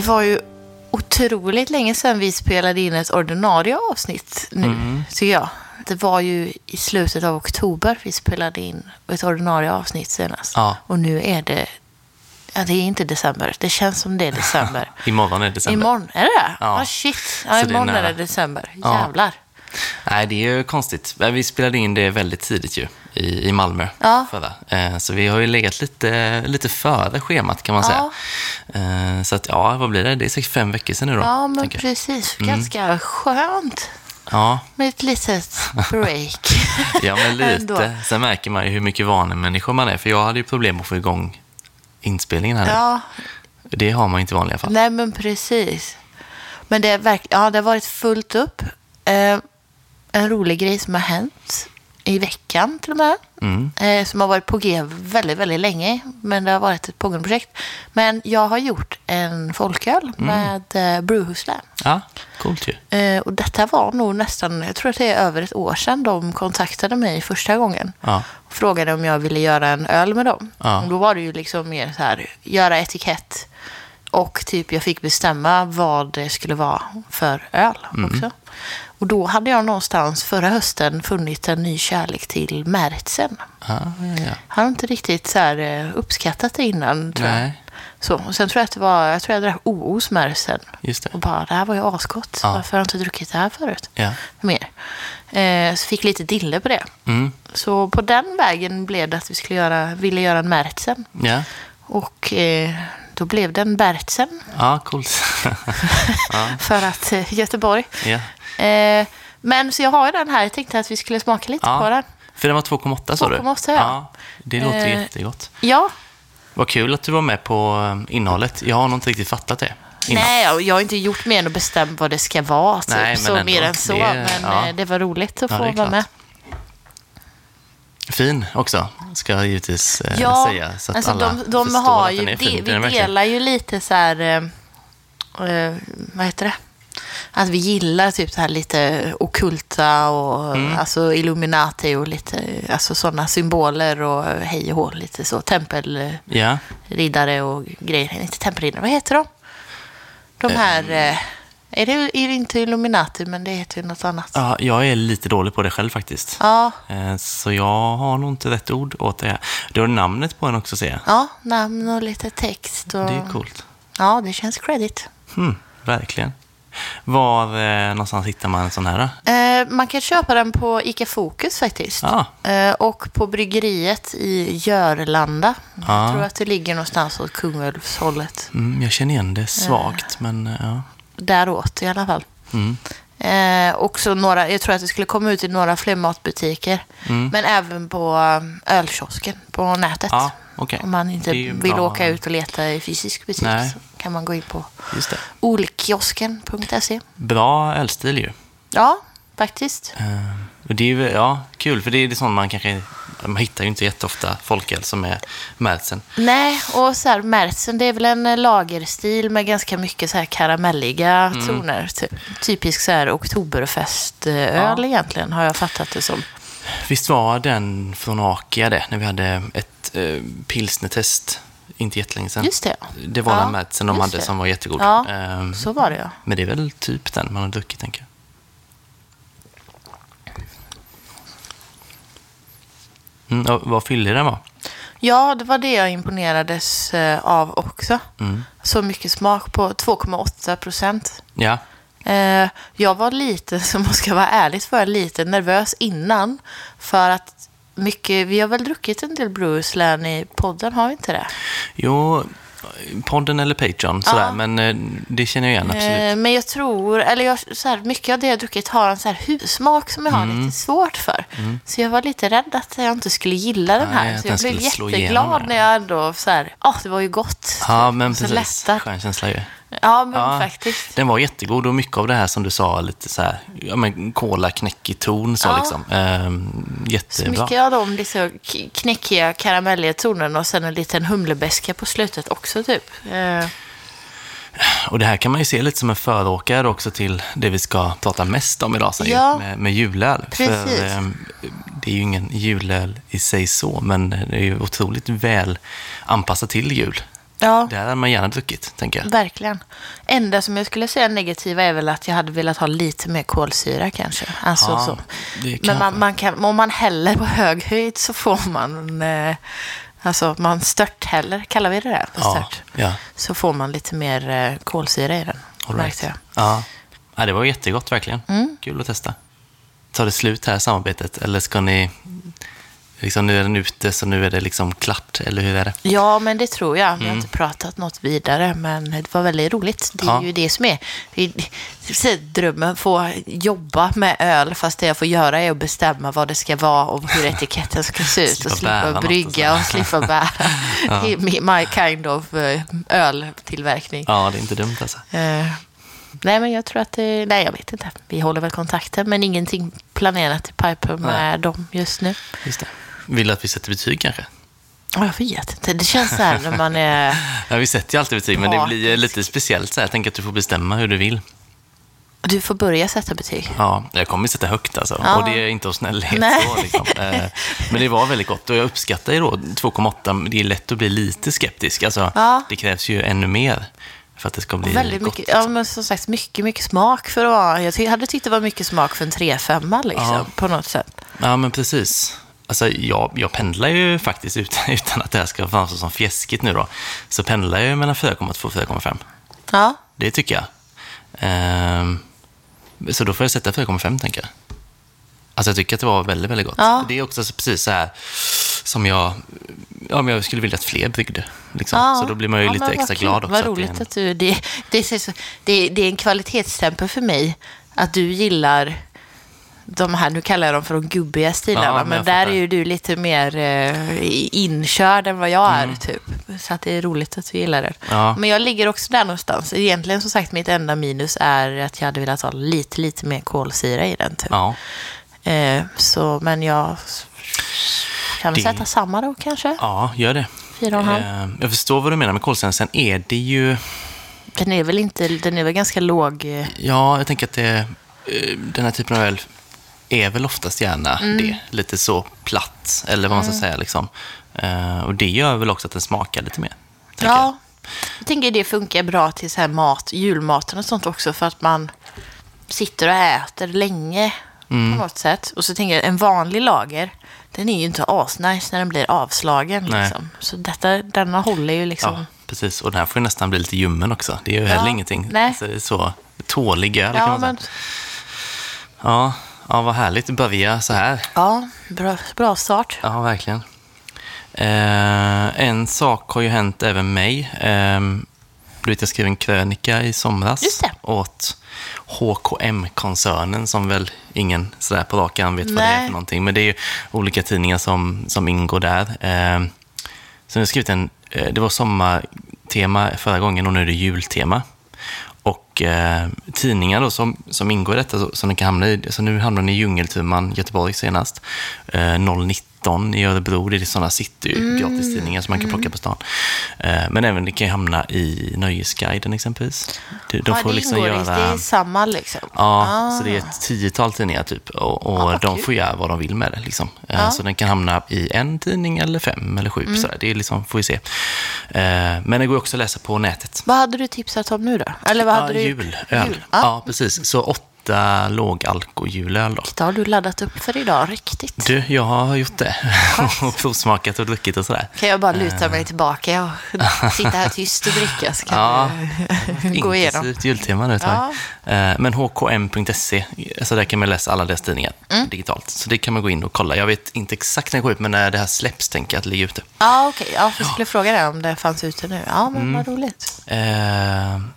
Det var ju otroligt länge sedan vi spelade in ett ordinarie avsnitt nu, Mm. tycker jag. Det var ju i slutet av oktober vi spelade in ett ordinarie avsnitt senast. Ja. Och nu är det... Ja, det är inte december. Det känns som det är december. Imorgon är december. Imorgon, är det det? Ja. Ah, shit. Så Ja, det är imorgon är, det december. Ja. Nej, det är ju konstigt. Vi spelade in det väldigt tidigt ju, i, i Malmö. Ja. Förra. Eh, så vi har ju legat lite, lite före schemat kan man säga. Eh, så att, ja, vad blir det? Det är säkert fem veckor sedan nu då. Ja, men precis. Ganska skönt Ja, med ett litet break. ja, men lite. Sen märker man ju hur mycket vanemänniska man är. För jag hade ju problem att få igång inspelningen här nu. Ja, Det har man ju inte i vanliga fall. nej men precis. Men det, är verk- ja, det har varit fullt upp. En rolig grej som har hänt i veckan till och med. Mm. Eh, som har varit på G väldigt, väldigt länge. Men det har varit ett pågående projekt. Men jag har gjort en folköl Mm. med eh, Brewhusle. Ja, coolt ju. Eh, och detta var nog nästan, jag tror att det är över ett år sedan de kontaktade mig första gången. Ja. Och frågade om jag ville göra en öl med dem. Ja. Och då var det ju liksom mer så här, göra etikett. Och typ jag fick bestämma vad det skulle vara för öl också. Och då hade jag någonstans förra hösten funnit en ny kärlek till Märtsen. Ja, ja, ja. Jag har inte riktigt så här, eh, uppskattat det innan tror jag. Nej, Så, och sen tror jag att det var, jag tror jag drack OOs Märtsen. just Och bara, det här var ju asgott. Ja. Varför har jag inte druckit det här förut? Ja. Mer. Eh, så fick lite dille på det. Mm. Så på den vägen blev det att vi skulle göra, ville göra en Märtsen. Ja. Och eh, då blev det en Bertsen ja, coolt. för att eh, Göteborg. ja. Eh, men så jag har ju den här. Jag tänkte att vi skulle smaka lite Ja. på den. För den var 2,8 sa du? 2,8, ja. Det låter Eh, jättegott. Ja, Vad kul att du var med på eh, innehållet. Jag har nog inte riktigt fattat det innan. nej, jag har inte gjort mer än att bestämma vad det ska vara. Typ. Nej, så ändå. mer än så. Det men ja. eh, det var roligt att Ja, få vara klart. med. Fin också, ska jag givetvis eh, Ja, säga. Så att alltså alla de, de förstår har att den är fin. vi delar ju lite så här, eh, eh, vad heter det? Att vi gillar typ så här lite okulta och Mm. alltså Illuminati och lite alltså sådana symboler och hej och hå, lite så tempelriddare Ja, och grejer. Inte tempelriddare, vad heter de? De här, eh, är, det, är det inte Illuminati men det heter ju något annat. ja, jag är lite dålig på det själv faktiskt. Ja, Eh, Så jag har nog inte rätt ord åt det här. Du har namnet på den också ser jag. ja, namn och lite text. Och, Det är coolt. Ja, det känns credit. Hmm, verkligen. Var eh, någonstans hittar man en sån här? Eh, man kan köpa den på ICA Fokus faktiskt. Ja. Eh, och på bryggeriet i Görlanda. Ja. Jag tror att det ligger någonstans åt Kungälvshållet. Mm, jag känner igen det svagt, men eh, ja. Däråt i alla fall. Mm. Eh, också några, jag tror att det skulle komma ut i några fler matbutiker. Men även på eh, ölkiosken på nätet. Mm. Ja, okej. Om man inte vill bra. åka ut och leta i fysisk butik Nej. så kan man gå in på olkiosken.se. Bra ölstil ju. Ja, faktiskt. Eh, och det är ju, ja, kul, för det är det sånt man kanske, man hittar ju inte jätteofta folköl som är märtsen. Nej, och så här, Märzen det är väl en lagerstil med ganska mycket så här karamelliga Mm. toner. Ty typisk så här oktoberfestöl Ja. egentligen, har jag fattat det som. Visst var den från Akia det, när vi hade ett eh, pilsnertest, inte jättelänge sedan. Just det. Det var Ja, den märtsen de hade det. som var jättegod. Ja, Ehm, Så var det ja. Men det är väl typ den man har druckit, tänker jag. Mm, och vad fyllig den var. Ja, det var det jag imponerades eh, av också. Mm. Så mycket smak på 2,8 procent. Ja, Eh, jag var lite, som man ska vara ärligt för, lite nervös innan. För att mycket, vi har väl druckit en del Brewers Län i podden, har vi inte det? jo, podden eller Patreon, sådär, Ja. men eh, det känner jag igen absolut. Eh, men jag tror, eller jag, så här, mycket av det jag druckit har en så här hussmak som jag har Mm. lite svårt för. Så jag var lite rädd att jag inte skulle gilla den Nej, här. att Så jag blev jätteglad när jag ändå så här, ja det var ju gott. Ja, men så precis. lättat. Skön känsla ju. Ja, men Ja, faktiskt. Den var jättegod och mycket av det här som du sa, lite så här, ja men kola-knäckig ton så Ja. liksom. Ehm, Så jättebra. mycket av dem lite k- knäckiga karamelliga tonerna och sen en liten humlebeska på slutet också typ. Eh, Och det här kan man ju se lite som en föråkare också till det vi ska prata mest om idag, så ju, Ja. med, med julöl. Precis. För, ehm, det är ju ingen julöl i sig så, men det är ju otroligt väl anpassat till jul. Ja. Det här hade man gärna druckit, tänker jag. Verkligen. Enda som jag skulle säga negativa är väl att jag hade velat ha lite mer kolsyra kanske. Alltså, Ja, så. det Men man, man kan, om man häller på hög höjd så får man, eh, alltså man störthäller, kallar vi det där för Ja, stört? ja. Så får man lite mer eh, kolsyra i den, All right. jag. Ja. ja, det var jättegott verkligen. Mm. Kul att testa. Tar det slut här samarbetet eller ska ni, liksom nu är den ute så nu är det liksom klart, eller hur är det? Ja, men det tror jag. Vi har Mm. inte pratat något vidare, men det var väldigt roligt. Det är Ja. ju det som är, det är, drömmen, få jobba med öl, fast det jag får göra är att bestämma vad det ska vara och hur etiketten ska se ut och slippa brygga och slippa bära. Det är mi- my kind of eh, öltillverkning. Ja, det är inte dumt alltså. Eh, nej, men jag tror att det, nej, jag vet inte. Vi håller väl kontakten, men ingenting planerat i piper med dem just nu. Just det. Vill du att vi sätter betyg kanske? Ja, Jag vet inte. Det känns så här när man är... Ja, vi sätter ju alltid betyg, men det blir lite speciellt. Så här. Jag tänker att du får bestämma hur du vill. Du får börja sätta betyg. Ja, jag kommer sätta högt alltså. Ja. Och det är inte av snällhet så liksom. Eh, Men det var väldigt gott och jag uppskattar ju då 2,8. men Det är lätt att bli lite skeptisk. Alltså, Ja. Det krävs ju ännu mer för att det ska bli Väldigt gott. mycket, ja, men som sagt, mycket, mycket smak för att vara... Jag hade tyckt det var mycket smak för en 3-5 liksom, Ja. på något sätt. Ja, men precis. Alltså, jag, jag pendlar ju faktiskt utan, utan att det här ska framstå som fjäskigt nu då. Så pendlar jag mellan 4,2 och 4,5. Ja, Det tycker jag. Ehm, så då får jag sätta 4,5 tänker jag. Alltså jag tycker att det var väldigt, väldigt gott. Ja. Det är också så- precis så här som jag, ja, men jag skulle vilja att fler bryggde. Liksom. ja. Så då blir man ju Ja, lite extra kul. glad också. Vad att det är roligt en- att du... Det, det, är så, det, det är en kvalitetsstämpel för mig att du gillar de här, nu kallar jag dem för de gubbiga stilarna, Ja, men men, där är ju du lite mer eh, inkörd än vad jag är, Mm. typ. Så att det är roligt att du gillar det. Ja. Men jag ligger också där någonstans. Egentligen, som sagt, mitt enda minus är att jag hade velat ha lite, lite mer kolsyra i den, typ. Ja, Eh, så, men jag kan väl Det- sätta samma då, kanske? ja, gör det. Fyra och. Ehm, jag förstår vad du menar med kolsyran. Sen är det ju, Den är väl inte, den är väl ganska låg... eh, ja, jag tänker att det, eh, den här typen av öl är väl oftast gärna Mm. det. Lite så platt, eller vad man ska säga. Liksom. Eh, och det gör väl också att den smakar lite mer. tänker jag. Ja, jag tänker det funkar bra till så här mat, julmaten och sånt också för att man sitter och äter länge Mm. på något sätt. Och så tänker jag, en vanlig lager, den är ju inte asnice när den blir avslagen. Liksom. Så detta, denna håller ju liksom... Ja, precis. Och den här får ju nästan bli lite ljummen också. Det är ju heller Ja, ingenting. nej. Alltså, det är så tålig öl kan Ja, man men, säga. Ja, ja, vad härligt att börja så här. ja bra, bra start. Ja, verkligen. Eh, en sak har ju hänt även mig. Eh, du vet, jag skrev en krönika i somras Just det. åt HKM-koncernen som väl ingen sådär på rak arm vet vad det är Nej. för någonting. Men det är ju olika tidningar som, som ingår där. Eh, så jag har skrivit en, eh, det var sommartema förra gången och nu är det jultema. Och eh, tidningar då som, som ingår i detta, som ni kan hamna i, så nu hamnar ni i Djungeltumman, Göteborg senast, eh, 019 i Örebro, det är sådana city gratistidningar som man kan plocka på stan. Eh, men även det kan hamna i Nöjesguiden exempelvis. De, de ja, får det liksom ingår göra... det är samma liksom. Ja, Ah. så det är ett tiotal tidningar typ. Och, och vad de kul. får göra vad de vill med det. Liksom. Eh, Ja. Så den kan hamna i en tidning eller fem eller sju. Mm. Sådär. Det är liksom, får vi se. Eh, Men det går också att läsa på nätet. Vad hade du tipsat om nu då? Eller vad hade du... julöl. Jul. Ja. Precis. Så åtta lågalko-julöl då. Det har du laddat upp för idag, riktigt. Du, jag har gjort det. och provsmakat och druckit och sådär. Kan jag bara luta mig tillbaka och sitta här tyst och dricka så kan Ja, du gå igenom. Intensivt jultema nu ett tag. Eh, Men hkm.se, alltså där kan man läsa alla deras tidningar Mm. digitalt. Så det kan man gå in och kolla. Jag vet inte exakt när det går ut, men när det här släpps tänker jag att det ligger ute. Ja, okej. Ja, för jag skulle fråga dig om det fanns ute nu. Ja, men Mm. vad roligt. Eh,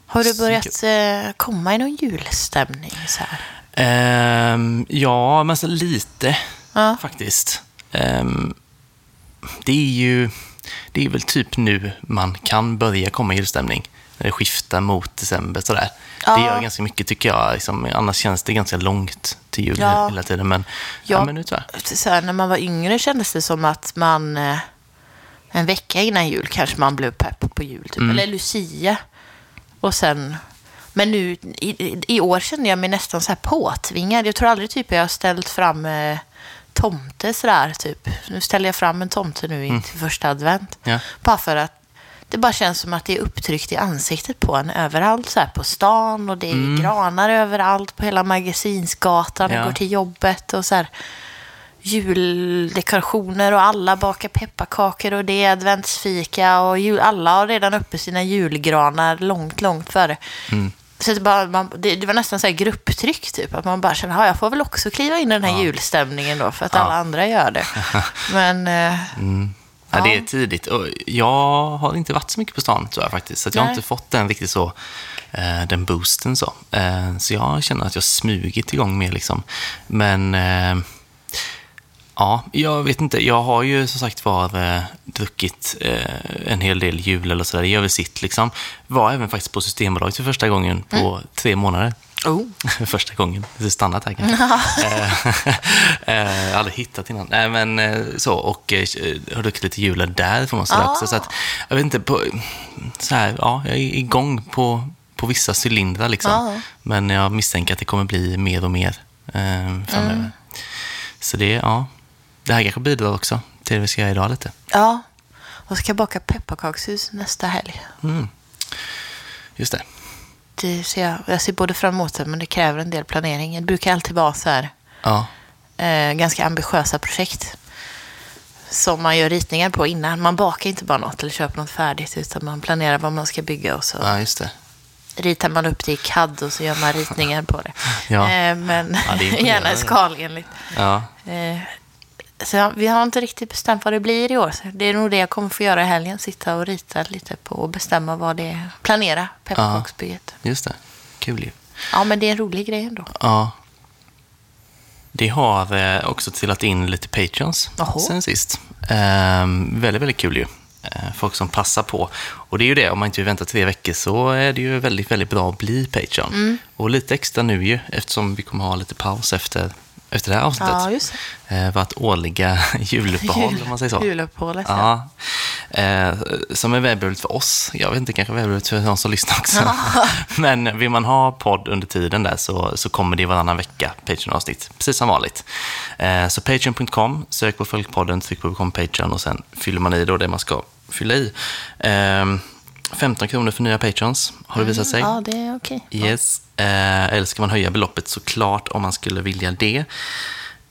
Har du så- börjat eh, komma i någon julstämning? Så här? Ehm, ja, men så lite Ja. faktiskt. Ehm, det är ju det är väl typ nu man kan börja komma i julstämning. När det skiftar mot december sådär. Ja. Det gör ganska mycket tycker jag. Liksom, annars känns det ganska långt till jul Ja. hela tiden. Men, ja. Ja. men nu tror jag. Så här, när man var yngre kändes det som att man eh, en vecka innan jul kanske man blev pepp på jul. Typ. Mm. Eller Lucia. Och sen... Men nu i, i år kände jag mig nästan så här påtvingad. Jag tror aldrig typ jag har ställt fram eh, tomte sådär typ. Nu ställer jag fram en tomte nu in till första advent. Mm. Ja. Bara för att det bara känns som att det är upptryckt i ansiktet på en överallt. Så här på stan och det är granar överallt på hela Magasinsgatan. Ja. Jag går till jobbet och så här juldekorationer och alla bakar pepparkakor och det är adventsfika och jul, alla har redan uppe sina julgranar långt, långt före. Så det, bara, man, det, det var nästan så här grupptryck, typ. Att man bara känner, "Ja, jag får väl också kliva in i den här julstämningen då, för att alla andra gör det. Men, eh, Ja, det är Ja. tidigt. Och jag har inte varit så mycket på stan, tror jag faktiskt. Så jag har inte fått den riktigt så, eh, den boosten så. Eh, så jag känner att jag smugit igång mer liksom. Men, ja, jag vet inte. Jag har ju som sagt var eh, druckit eh, en hel del jul eller sådär. Det gör väl sitt liksom. Var även faktiskt på Systembolaget för första gången på tre månader. oh. Första gången. Det är stannat här kanske. Eh, eh, jag aldrig hittat innan. Nej, men eh, så. Och eh, har druckit lite jular därifrån och sådär Ah. också. Så att, jag vet inte, på, så här, ja, jag är igång på, på vissa cylindrar liksom. Ja. Men jag misstänker att det kommer bli mer och mer eh, framöver. Mm. Så det, ja, det här kanske bidrar också till det vi ska göra idag lite. Ja, och ska baka pepparkakshus nästa helg. Just det. Det ser jag, jag ser både fram emot det, men det kräver en del planering. Det brukar alltid vara så här, Ja, eh, ganska ambitiösa projekt som man gör ritningar på innan. Man bakar inte bara något eller köper något färdigt, utan man planerar vad man ska bygga och så ja just det. ritar man upp det i CAD och så gör man ritningar på det. Ja. Eh, men Ja, det gärna skalenligt. Ja, Eh, så vi har inte riktigt bestämt vad det blir i år. Så det är nog det jag kommer få göra i helgen. Sitta och rita lite på och bestämma vad det är. Planera pepparkaksbygget. just det. Kul ju. Ja, men det är en rolig grej ändå. Ja. Det har eh, också trillat in lite Patreons sen sist. Ehm, väldigt, väldigt kul ju. Eh, folk som passar på. Och det är ju det, om man inte vill vänta tre veckor så är det ju väldigt, väldigt bra att bli Patreon. Mm. Och lite extra nu ju, eftersom vi kommer ha lite paus efter, efter det här avsnittet. Ja, Eh, vårt årliga juluppehåll, om man säger så. Juluppehållet, ja. Ja, eh, som är välbehövligt för oss. Jag vet inte, kanske välbehövligt för de som lyssnar också. Men vill man ha podd under tiden där så, så kommer det varannan vecka Patreon-avsnitt, precis som vanligt. Eh, så patreon.com, sök på Följpodden, tryck på Become Patreon och sen fyller man i då det man ska fylla i. Eh, 15 kronor för nya Patrons, har det visat sig. Ja, det är okej. Yes. Eh, eller ska man höja beloppet såklart om man skulle vilja det.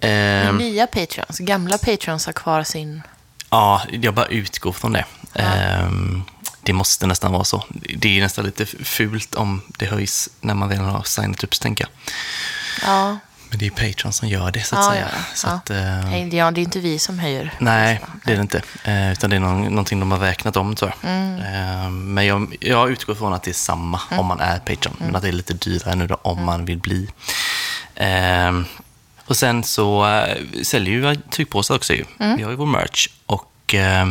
Eh, Nya Patreons, gamla Patreons har kvar sin... Ja, jag bara utgår från det. Ehm, det måste nästan vara så. Det är nästan lite fult om det höjs när man redan har signat upp, tänker jag. Ja, Men det är Patreon som gör det, så att ja, säga. ja. Så ja. att, eh, ja, det är inte vi som höjer. nej, det är det inte. Eh, utan det är någon, någonting de har räknat om, tror jag. Mm. Ehm, men jag, jag utgår från att det är samma om man är Patreon, Mm. men att det är lite dyrare nu då, om man vill bli. Ehm, och sen så äh, säljer ju tryckpåsar också ju. Mm. Vi har ju vår merch och eh,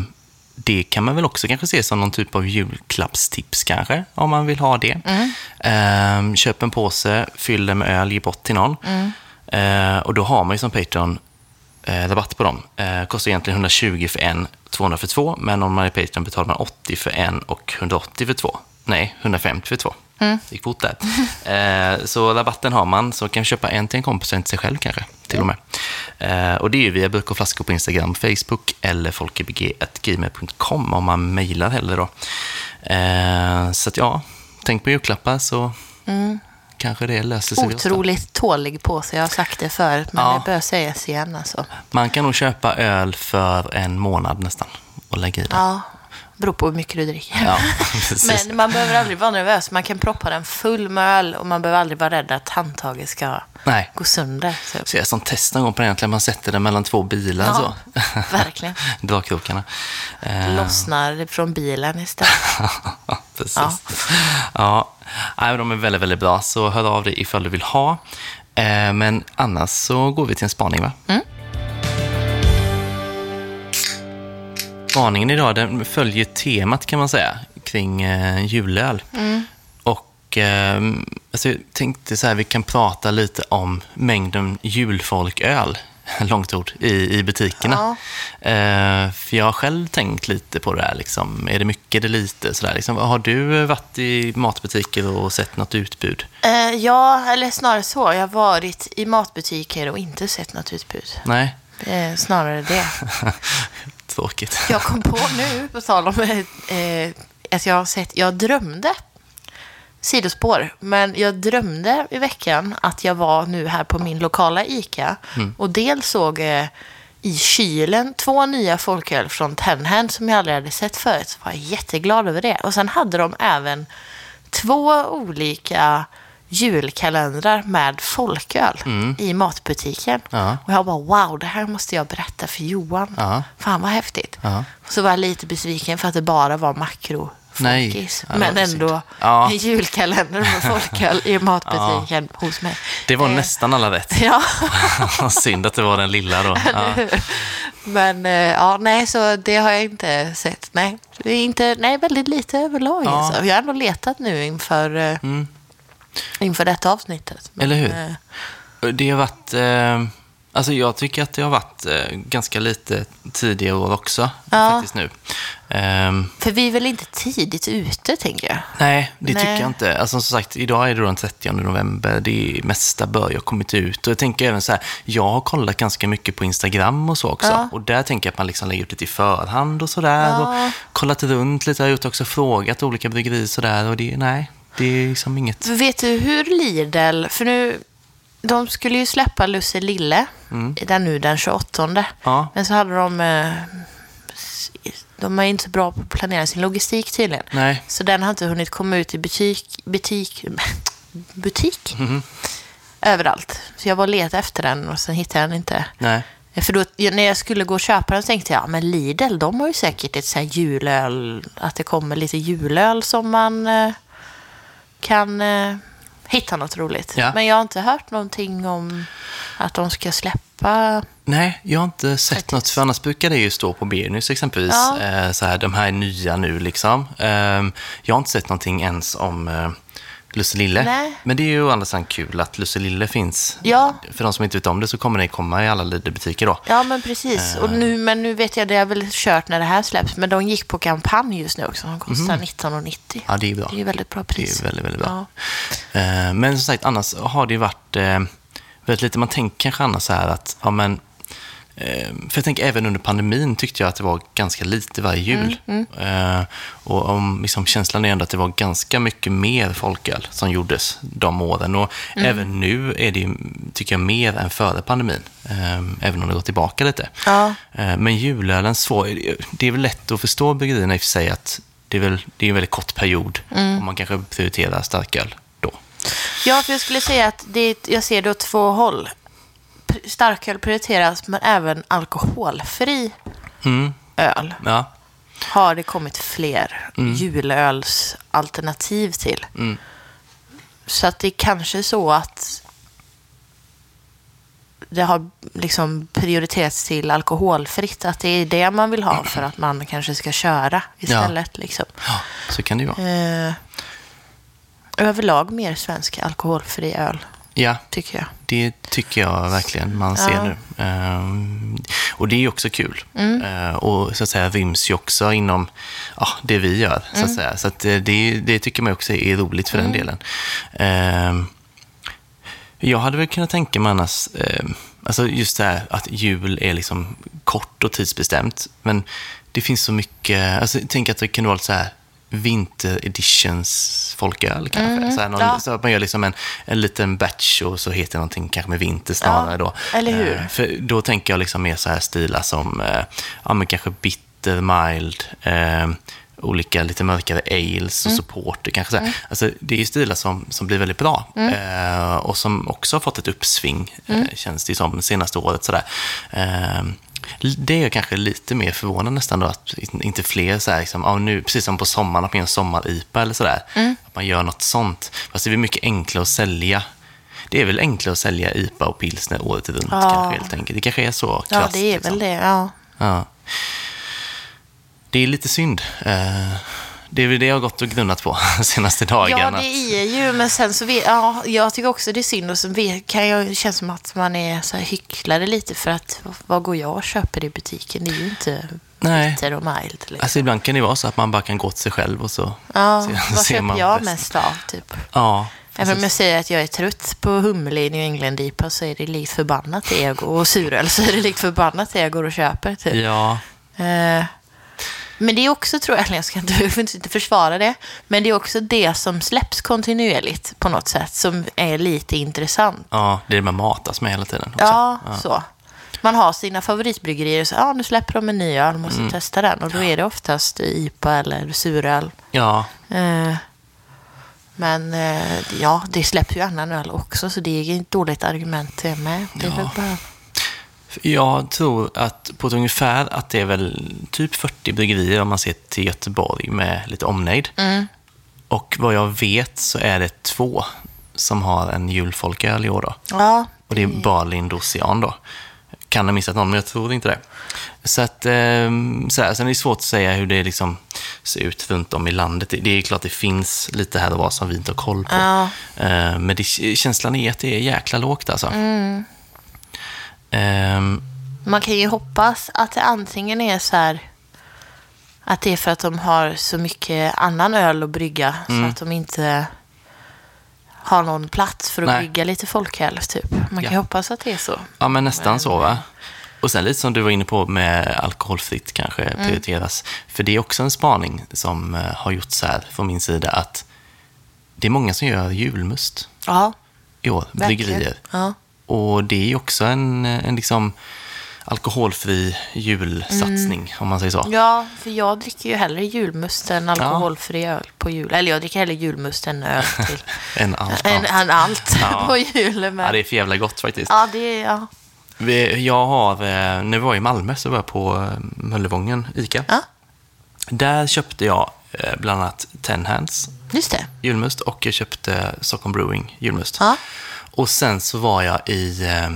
det kan man väl också kanske se som någon typ av julklappstips kanske, om man vill ha det. Mm. Ehm, köp en påse, fyll den med öl, ge bort till någon. Mm. Eh, och då har man ju som Patreon eh, rabatt på dem. Eh, kostar egentligen 120 för en, 200 för två, men om man är Patreon betalar man 80 för en och 180 för två. Nej, 150 för två. Mm. Det gick fort där. Eh, så rabatten har man, så kan man köpa en till en kompis och en till sig själv kanske, till och med. Eh, och det är ju via burk och flaskor på Instagram, Facebook eller folkebg.gmail.com om man mejlar heller då. Eh, så att ja, tänk på julklappar så kanske det löser sig. Otroligt tålig på sig. Jag har sagt det förut, men Ja. det bör sägas igen. Alltså. Man kan nog köpa öl för en månad nästan och lägga i den. Ja, beror på hur mycket du dricker. Ja. Men man behöver aldrig vara nervös. Man kan proppa den full med öl och man behöver aldrig vara rädd att handtaget ska Nej. gå sönder. Så, Så jag som test någon gång på det egentligen, man sätter den mellan två bilar Ja, så. verkligen. Dragkrokarna. Eh, lossnar från bilen istället. Precis. Ja. ja. Nej, de är väldigt, väldigt bra, så hör av dig ifall du vill ha. Eh, men annars så går vi till en spaning, va? Mm. Spaningen idag den följer temat kan man säga kring eh, julöl. Och eh, alltså, jag tänkte så här, vi kan prata lite om mängden julfolköl, långt ord, i, i butikerna. Eh, för jag har själv tänkt lite på det här. Liksom. Är det mycket, är det lite? Så där, liksom. Har du varit i matbutiker och sett något utbud? Eh, ja, eller snarare så. Jag har varit i matbutiker och inte sett något utbud. Nej? Eh, snarare det. Tråkigt. Jag kom på nu, på tal om eh, att jag har sett, jag drömde, sidospår, men jag drömde i veckan att jag var nu här på min lokala ICA och dels såg eh, i kylen två nya folköl från Tenhand som jag aldrig hade sett förut. Så var jag jätteglad över det. Och sen hade de även två olika julkalendrar med folköl i matbutiken. Ja. Och jag bara wow, det här måste jag berätta för Johan. Ja. Fan vad häftigt. Ja. Så var jag lite besviken för att det bara var makro. Nej. Ja, Men ändå. Ja. en julkalender med folköl i matbutiken hos mig. Det var Eh, nästan alla rätt. Ja, Synd att det var den lilla då. Ja. men eh, ja, nej, så det har jag inte sett. Nej, inte, nej väldigt lite överlag. Ja. Alltså. Jag har ändå letat nu inför, eh, Mm. Inför detta avsnittet. Men, Eller hur? eh, Det har varit... Eh, alltså jag tycker att det har varit eh, ganska lite tidigare år också. Ja. Faktiskt nu. Ehm, För vi är väl inte tidigt ute, tänker jag. nej, det Nej. tycker jag inte. Alltså som sagt, idag är det den 30 november. Det mesta börjar ha kommit ut. Och jag tänker även så här, jag har kollat ganska mycket på Instagram och så också. Ja. Och där tänker jag att man liksom lägger ut lite i förhand och sådär. Ja. Och kollat runt lite, har gjort också frågat olika bryggerier sådär. Och det, nej, det är liksom inget... Vet du hur Lidl, för nu, de skulle ju släppa Lusse Lille, den nu den 28. Mm. Ja. Men så hade de, eh, de är inte så bra på att planera sin logistik tydligen. Nej. Så den har inte hunnit komma ut i butik, butik, butik Mhm. överallt. Så jag var och letade efter den och sen hittade jag den inte. Nej. För då, när jag skulle gå och köpa den så tänkte jag, men Lidl, de har ju säkert ett så här julöl, att det kommer lite julöl som man eh, kan eh, hitta något roligt. Ja. Men jag har inte hört någonting om att de ska släppa. Nej, jag har inte sett Faktiskt. något. För annars brukar det ju stå på Beernews exempelvis. Ja. Eh, så här, de här är nya nu liksom. Eh, jag har inte sett någonting ens om eh, Lusselille. Nej. Men det är ju å andra sidan kul att Lusselille finns. Ja. För de som inte vet om det så kommer det komma i alla Lidl-butiker då. Ja, men precis. Och nu, men nu vet jag, det är väl kört när det här släpps. Men de gick på kampanj just nu också. De kostar 19,90. Mhm. Ja, det är bra. Det är väldigt bra Det pris. är väldigt, väldigt bra. Ja. Eh, Men som sagt, annars har det ju varit eh, väldigt lite, man tänker kanske annars så här att, ja men, eh, för jag tänker även under pandemin tyckte jag att det var ganska lite varje jul. Eh, Och om, liksom, känslan är ändå att det var ganska mycket mer folköl som gjordes de åren. Och även nu är det tycker jag, mer än före pandemin. eh, Även om det går tillbaka lite. Ja. Eh, Men julölen, svår, det är väl lätt att förstå bryggerierna i och för sig att det är, väl, det är en väldigt kort period och man kanske prioriterar starköl då. Ja, för jag skulle säga att det, jag ser det åt två håll. Starköl prioriteras, men även alkoholfri Mm, öl ja, har det kommit fler julölsalternativ till. Mm. Så att det är kanske så att det har liksom prioriterats till alkoholfritt. Att det är det man vill ha för att man kanske ska köra istället. Liksom. ja, så kan det ju vara. Eh, överlag mer svensk alkoholfri öl, Ja, tycker jag. det tycker jag verkligen man ser Ja. nu. Ehm, och det är ju också kul. Mm. Ehm, och så att säga ryms ju också inom ja, det vi gör. Så Mm. att säga. Så att eh, det, det tycker man också är roligt för den delen. Ehm, jag hade väl kunnat tänka mig annars, ehm, alltså just det här att jul är liksom kort och tidsbestämt. Men det finns så mycket, alltså tänk att det kunde vara så här Winter editions folköl kanske. Så, här, någon, Mm, ja. så att man gör liksom en, en liten batch och så heter det någonting kanske med vinter snarare Ja, då. eller hur? Eh, för då tänker jag liksom mer så här stilar som, eh, ja men kanske bitter, mild, eh, olika lite mörkare ales Mm. och supporter kanske. Så här. Alltså, det är ju stilar som, som blir väldigt bra Mm. eh, och som också har fått ett uppsving, eh, känns det som, det senaste året. Sådär. Eh, det är kanske lite mer förvånad nästan då, att inte fler så här, liksom, ja, nu, precis som på sommaren, att man gör en sommar-IPA eller sådär. Mm. Att man gör något sånt. Fast det är väl mycket enklare att sälja. Det är väl enklare att sälja IPA och pilsner året runt Ja. kanske helt enkelt. Det kanske är så Ja, krasst, det är liksom. väl det. Ja. Ja. Det är lite synd. Eh, Det är väl det jag har gått och grunnat på senaste Ja, dagarna. det är ju, men sen så vet, ja, jag tycker också det är synd och så vet, kan jag känns som att man är så här hycklare lite för att vad går jag och köper i butiken? Det är ju inte Nej. bitter och mild. Liksom. Alltså ibland kan det vara så att man bara kan gå till sig själv och så ja, ser- vad köper jag bäst. mest av? Typ? Ja, Även om jag säger att jag är trött på humle i New England-IPA så är det likt förbannat det jag går, och suröl så är det likt förbannat det jag går och köper. Typ. Ja, Eh, Men det är också, tror jag, jag ska inte, jag får inte försvara det, men det är också det som släpps kontinuerligt på något sätt som är lite intressant. Ja, det är det man matas med hela tiden. Också. Ja, så. Man har sina favoritbryggerier och så, ja nu släpper de en ny öl, måste Mm. testa den. Och då är det oftast IPA eller suröl. Ja, Eh, men eh, ja, det släpps ju annan öl också, så det är inget dåligt argument det med. Det är Ja. bara... jag tror att på ett ungefär att det är väl typ 40 bryggerier om man ser till Göteborg med lite omnejd. Mm. Och vad jag vet så är det två som har en julfolköl i år då. Ja, Och det är Barlind Ocean då. Kan ha missat någon, men jag tror inte det. Så att, ehm, så här, sen är det svårt att säga hur det liksom ser ut runt om i landet. Det- är klart det finns lite här och var som vi inte har koll på. Ja. Eh, Men det, känslan är att det är jäkla lågt alltså. Mm. Ehm, Man kan ju hoppas att det antingen är så här att det är för att de har så mycket annan öl att brygga Mm. så att de inte har någon plats för att Nej. brygga lite folköl typ. Man kan Ja. ju hoppas att det är så. Ja, men nästan så va? Och sen lite som du var inne på med alkoholfritt kanske Mm. prioriteras. För det är också en spaning som eh, har gjorts här från min sida att det är många som gör julmust Ja, i år, bryggerier. Ja. Och det är ju också en, en liksom alkoholfri julsatsning, om man säger så. ja, för jag dricker ju hellre julmust än alkoholfri öl på jul. Eller jag dricker hellre julmust än öl till. Än allt än, annat. än allt Ja. på julen. Men... Ja, det är för jävla gott faktiskt. Ja, det är... Ja. Jag har, eh, när vi var i Malmö så var jag på eh, Möllevången, ICA. ja, Där köpte jag eh, bland annat Ten Hands just det. julmust och jag köpte Stockholm Brewing julmust. Ja. Och sen så var jag i eh,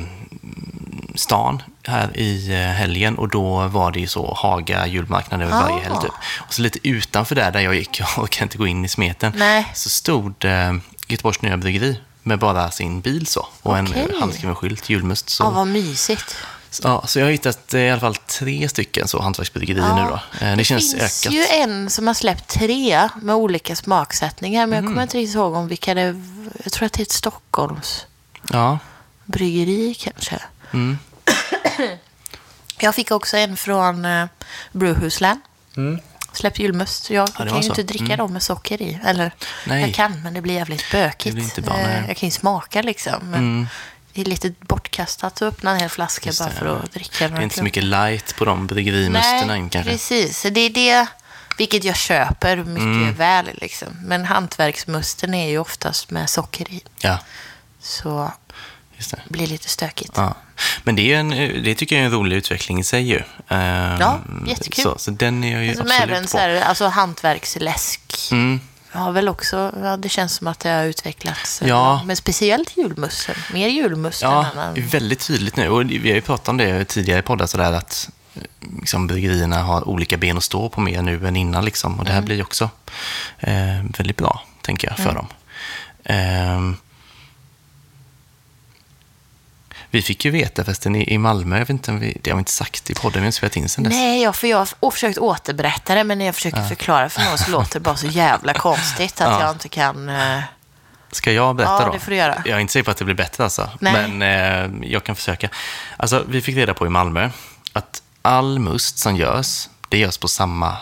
stan här i eh, helgen och då var det ju så Haga julmarknad över varje Ah. helg typ. Och så lite utanför där, där jag gick, jag orkar inte gå in i smeten, Nej. så stod eh, Göteborgs Nya Bryggeri med bara sin bil så och Okej. en handskriven skylt, julmust. Så. Ja, vad mysigt. Ja, så jag har hittat eh, i alla fall tre stycken så hantverksbryggerier Ja. nu då. Eh, Det, känns finns ökat. ju en som har släppt tre med olika smaksättningar, men jag Mm. kommer inte riktigt ihåg om vilka det Jag tror att det är ett Stockholms Ja. bryggeri kanske. Mm. Jag fick också en från uh, Brewhusland. Mm. Släppt julmust. Jag det kan ju inte dricka Mm. dem med socker i. Eller Nej. jag kan, men det blir jävligt bökigt. Det blir inte bra, Eh, jag kan ju smaka liksom. Men Mm. Det är lite bortkastat att öppna en hel flaska Just bara det, för ja. att dricka Det är inte så mycket light på de bryggerimusterna in kanske. precis. Det är det, vilket jag köper mycket Mm. väl. Liksom. Men hantverksmusten är ju oftast med socker i. Ja, Så just det. blir lite stökigt. Ja. Men det, är en, det tycker jag är en rolig utveckling i sig ju. Ehm, Ja, jättekul. Så, så den är jag ju Som absolut även på. så här, alltså hantverksläsk. Mm. Har väl också, ja, det känns som att det har utvecklats. eh, Ja. Men speciellt julmusten. Mer julmust Ja, än annan. väldigt tydligt nu. Och vi har ju pratat om det tidigare i poddar sådär att eh, liksom, bryggerierna har olika ben att stå på mer nu än innan. Liksom. Och det här Mm. blir också eh, väldigt bra, tänker jag, för dem. Ehm, vi fick ju veta förresten i, i Malmö, jag vet inte om vi, det har vi inte sagt i podden, vi har inte spelat in sen dess. Nej, ja, för jag har försökt återberätta det, men när jag försöker förklara för någon så låter det bara så jävla konstigt att Ja. jag inte kan... eh, Ska jag berätta Ja, då? det får du göra. Jag är inte säker på att det blir bättre alltså. Nej. Men eh, jag kan försöka. Alltså, vi fick reda på i Malmö att all must som görs, det görs på samma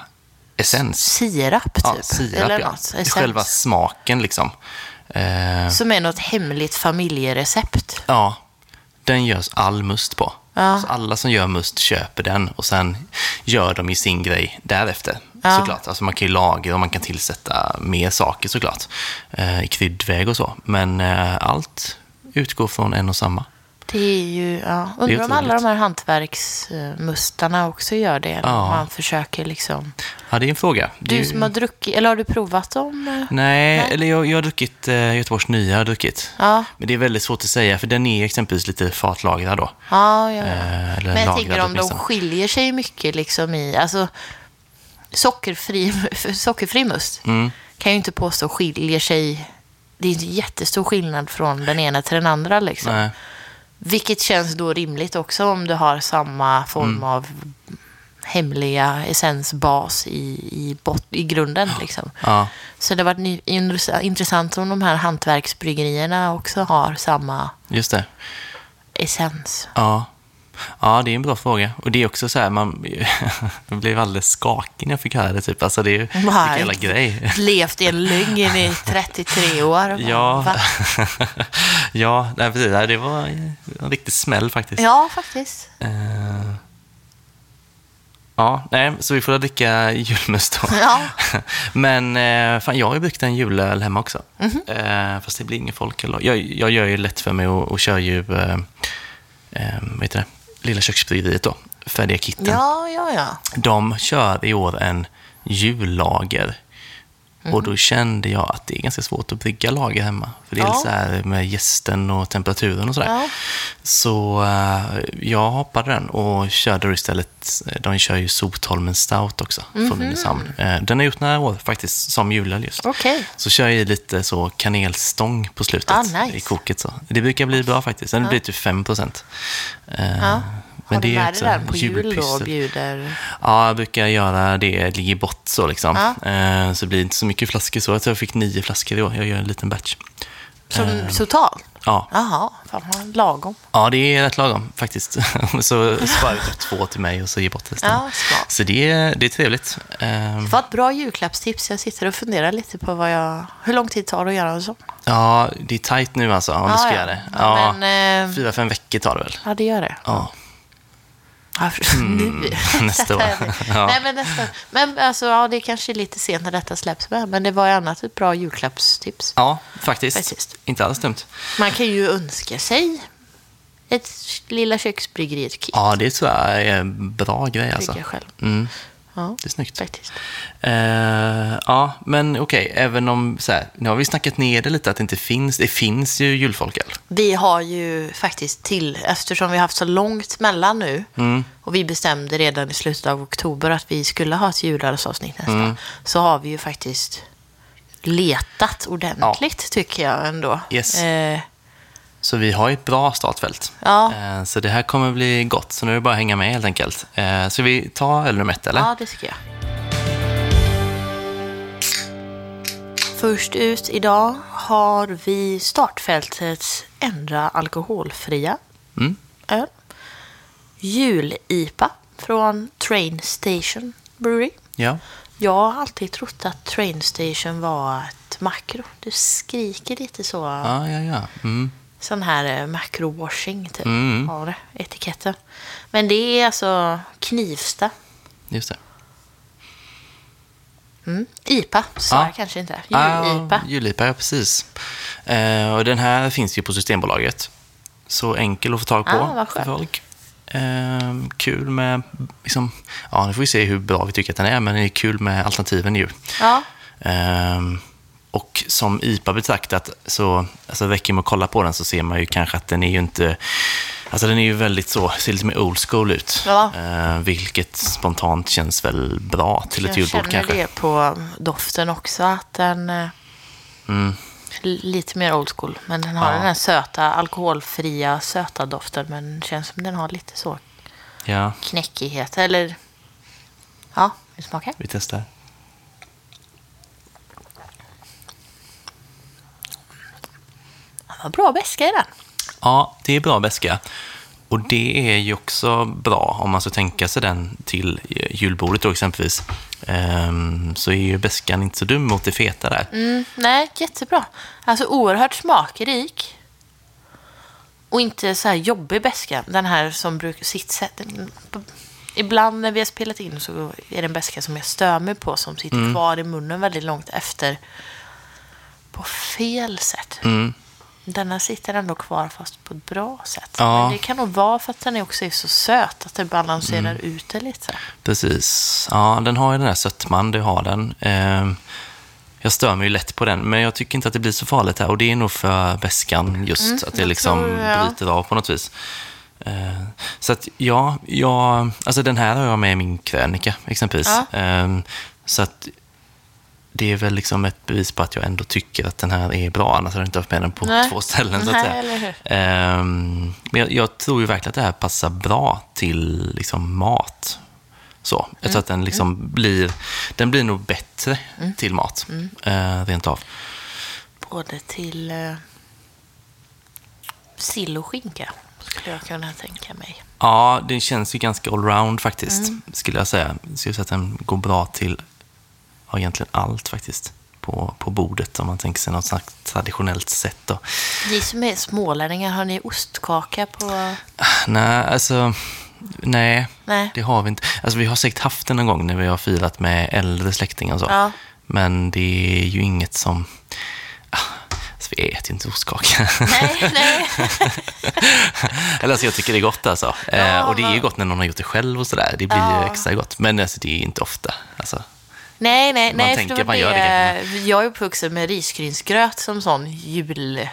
essens. Sirap, typ. Ja, sirap, Eller ja. något. Essens. Själva smaken liksom. Eh, Som är något hemligt familjerecept. ja, den görs all must på. Ja. Så alla som gör must köper den och sen gör de i sin grej därefter. Ja. Såklart. Alltså man kan ju lagra och man kan tillsätta mer saker såklart. Eh, I kryddväg och så. Men eh, allt utgår från en och samma. Det är ju, ja. Undrar om alla de här hantverksmustarna också gör det. Ja. man försöker liksom... Ja, det är en fråga. Du ju- som har druckit, eller har du provat dem? Nej, Nej. eller jag, jag har druckit eh, Göteborgs nya. Jag har druckit. Ja, Men det är väldigt svårt att säga, för den är exempelvis lite fatlagrad då. ja, ja. Eh, eller Men jag tänker om de skiljer sig mycket liksom i, alltså sockerfri, sockerfri must Mm. kan ju inte påstå skiljer sig, det är inte jättestor skillnad från den ena till den andra liksom. Nej. Vilket känns då rimligt också om du har samma form Mm. av hemliga essensbas i, i, bot, i grunden liksom. Ja, Så det har varit intressant om de här hantverksbryggerierna också har samma just det. essens. Ja. Ja, det är en bra fråga. Och det är också så här, man blev alldeles skakig när jag fick höra det. Typ. Alltså, det är ju Nej. jävla grej. Levt i en lögn i 33 år. Ja, Va? ja nej, precis. Det var en riktig smäll faktiskt. ja, faktiskt. Eh, ja, nej, så vi får dricka julmust då. Ja. Men eh, fan, jag har ju bryggt en julöl hemma också. Mhm. Eh, fast det blir ingen folköl. Jag, jag gör ju lätt för mig och, och kör ju, eh, vad heter det, Lilla köksbryggeriet då, färdiga kitten. ja, ja, ja. De kör i år en jullager. Mhm. Och då kände jag att det är ganska svårt att brygga lager hemma. För det är Ja. så här med gästen och temperaturen och sådär. Ja. Så eh, jag hoppade den och körde då istället, de kör ju Sotholmen Stout också Mhm. från Nynäshamn. Eh, Den har gjort några år faktiskt som julöl just. Okej. Så kör jag i lite så kanelstång på slutet Ah, nice. i koket. Så. Det brukar bli bra faktiskt. Den blir typ 5 procent. Ja. Har du med dig den på jul då och bjuder? Ja, jag brukar göra det, ligga i bott så liksom. Ja. Eh, Så det blir inte så mycket flaskor så. Jag tror jag fick nio flaskor i år. Jag gör en liten batch. Som Eh, total? Ja, Jaha, fan vad lagom. ja det är rätt lagom faktiskt. så sparar jag typ två till mig och så ger bort resten. Ja, smart. Så det är, det är trevligt. Eh, Det var ett bra julklappstips. Jag sitter och funderar lite på vad jag, hur lång tid tar det att göra en sån. Ja, det är tajt nu alltså om du ska ja. göra det. Ja, Ja, men, Fyra, fem veckor tar det väl? ja, det gör det. Ja. Nu. nästa år. Ja. Nej, men nästa år. Men alltså, ja, det är kanske lite sent när detta släpps med. Men det var ju annat ett bra julklappstips. Ja, faktiskt. Faktiskt. Inte alls dumt. Man kan ju önska sig ett lilla köksbryggeriet-kit. Ja, det tror jag är en bra grej alltså. Själv. Mm, Ja, det är snyggt. faktiskt. Eh, ja, men okej, även om så här, nu har vi snackat ner det lite att det inte finns, det finns ju julfolköl. Vi har ju faktiskt till, eftersom vi har haft så långt mellan nu Mm. och vi bestämde redan i slutet av oktober att vi skulle ha ett julölsavsnitt nästa, Mm. så har vi ju faktiskt letat ordentligt tycker jag ändå. Yes. Eh, Så vi har ett bra startfält. Ja. Eh, så det här kommer bli gott, så nu är det bara att hänga med helt enkelt. Eh, så vi tar öl nummer ett, eller? ja, det tycker jag. Först ut idag har vi startfältets enda alkoholfria Mm. öl. Jul-IPA från Train Station Brewery. Ja. Jag har alltid trott att Train Station var ett makro. Det skriker lite så. Ja, ja, ja. Mm. Sån här eh, macro-washing typ. Mm. Har det, etiketten. Men det är alltså Knivsta. Just det. Mm. IPA sa Ja. jag kanske inte. Ah, Jul-IPA. Jul-IPA, ja precis. Eh, och den här finns ju på Systembolaget. Så enkel att få tag på Ah, för folk. Eh, kul med, liksom, ja nu får vi se hur bra vi tycker att den är, men det är kul med alternativen ju. Ja. Ehm, och som IPA betraktat så alltså räcker det med att kolla på den så ser man ju kanske att den är ju inte... Alltså den är ju väldigt så, ser lite mer old school ut. Ja. Eh, vilket spontant känns väl bra till ett Jag julbord känner kanske. det på doften också. Att den eh, Mm. lite mer old school. Men den har Ja. den här söta, alkoholfria, söta doften. Men känns som den har lite så Ja, knäckighet. Eller ja, vi smakar. vi testar. Det var bra beska i den. Ja, det är bra beska. Och det är ju också bra om man ska tänka sig den till eh, julbordet då exempelvis. Ehm, så är ju beskan inte så dum mot det feta där. Mm, nej, jättebra. Alltså oerhört smakrik. Och inte så här jobbig beska. Den här som brukar sitta... Ibland när vi har spelat in så är det en beska som jag stör mig på som sitter Mm. kvar i munnen väldigt långt efter. På fel sätt. Mm. Denna sitter ändå kvar fast på ett bra sätt. Ja. Men det kan nog vara för att den också är så söt att det balanserar Mm. ut det lite. Precis. Ja, den har ju den här sötman, det har den. Ehm, jag stör mig ju lätt på den, men jag tycker inte att det blir så farligt här. Och det är nog för beskan just, att det liksom tror, ja. bryter av på något vis. Ehm, så att ja, jag, alltså den här har jag med i min krönika exempelvis. Ja. Ehm, så att det är väl liksom ett bevis på att jag ändå tycker att den här är bra, annars hade jag inte haft med den på Nej. två ställen. Så att säga. Ehm, men jag, jag tror ju verkligen att det här passar bra till liksom, mat. Så. Jag tror att den liksom blir, den blir nog bättre till mat, eh, rent av. Både till... eh, sill och skinka skulle jag kunna tänka mig. Ja, den känns ju ganska allround faktiskt, Mm. skulle jag säga. Jag skulle säga att den går bra till ja, egentligen allt faktiskt. På, på bordet, om man tänker sig något slags traditionellt sätt. Då. Ni som är smålänningar, har ni ostkaka på... Nej, alltså... Nej, Nej. det har vi inte. Alltså, vi har säkert haft den någon gång när vi har firat med äldre släktingar och så. Ja. Men det är ju inget som... Alltså, vi äter ju inte ostkaka. Nej, nej. Eller alltså, jag tycker det är gott alltså. eh, Ja, och det är ju gott när någon har gjort det själv och sådär. Det blir Ja. ju extra gott. Men alltså, det är inte ofta. Alltså, Nej, nej, Man nej. tänker var man gör det Jag är uppvuxen med risgrynsgröt som sån jul...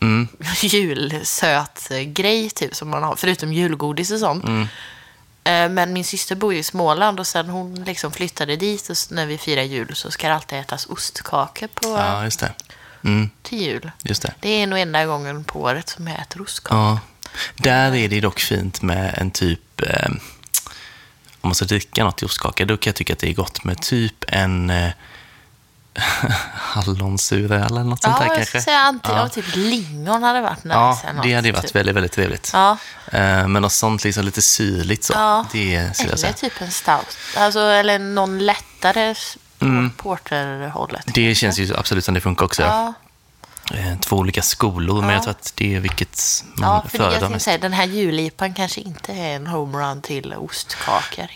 mm, julsöt grej typ som man har, förutom julgodis och sånt. Mm. Eh, Men min syster bor ju i Småland och sen hon liksom flyttade dit och när vi firar jul så ska det alltid ätas ostkaka på, ja, just det. Mm, till jul. just det. Det är nog enda gången på året som jag äter ostkaka. Ja. Där är det dock fint med en typ... Eh, om man ska dricka något ostkaka, då kan jag tycka att det är gott med typ en eh, hallonsura eller något sånt Ja, där jag kanske. säga anti, ja. typ lingon hade varit nice. Ja, det hade ju varit typ. väldigt, väldigt trevligt. Ja, Eh, men något sånt liksom lite syrligt så, Ja. det skulle eller typ en stout. Alltså, eller någon lättare Mm. porterhållet. Det känns ju absolut som det funkar också. Ja, Två olika skolor, men Ja. jag tror att det är vilket man ja för föredrar mest. säga, den här julipan kanske inte är en homerun till ostkakor.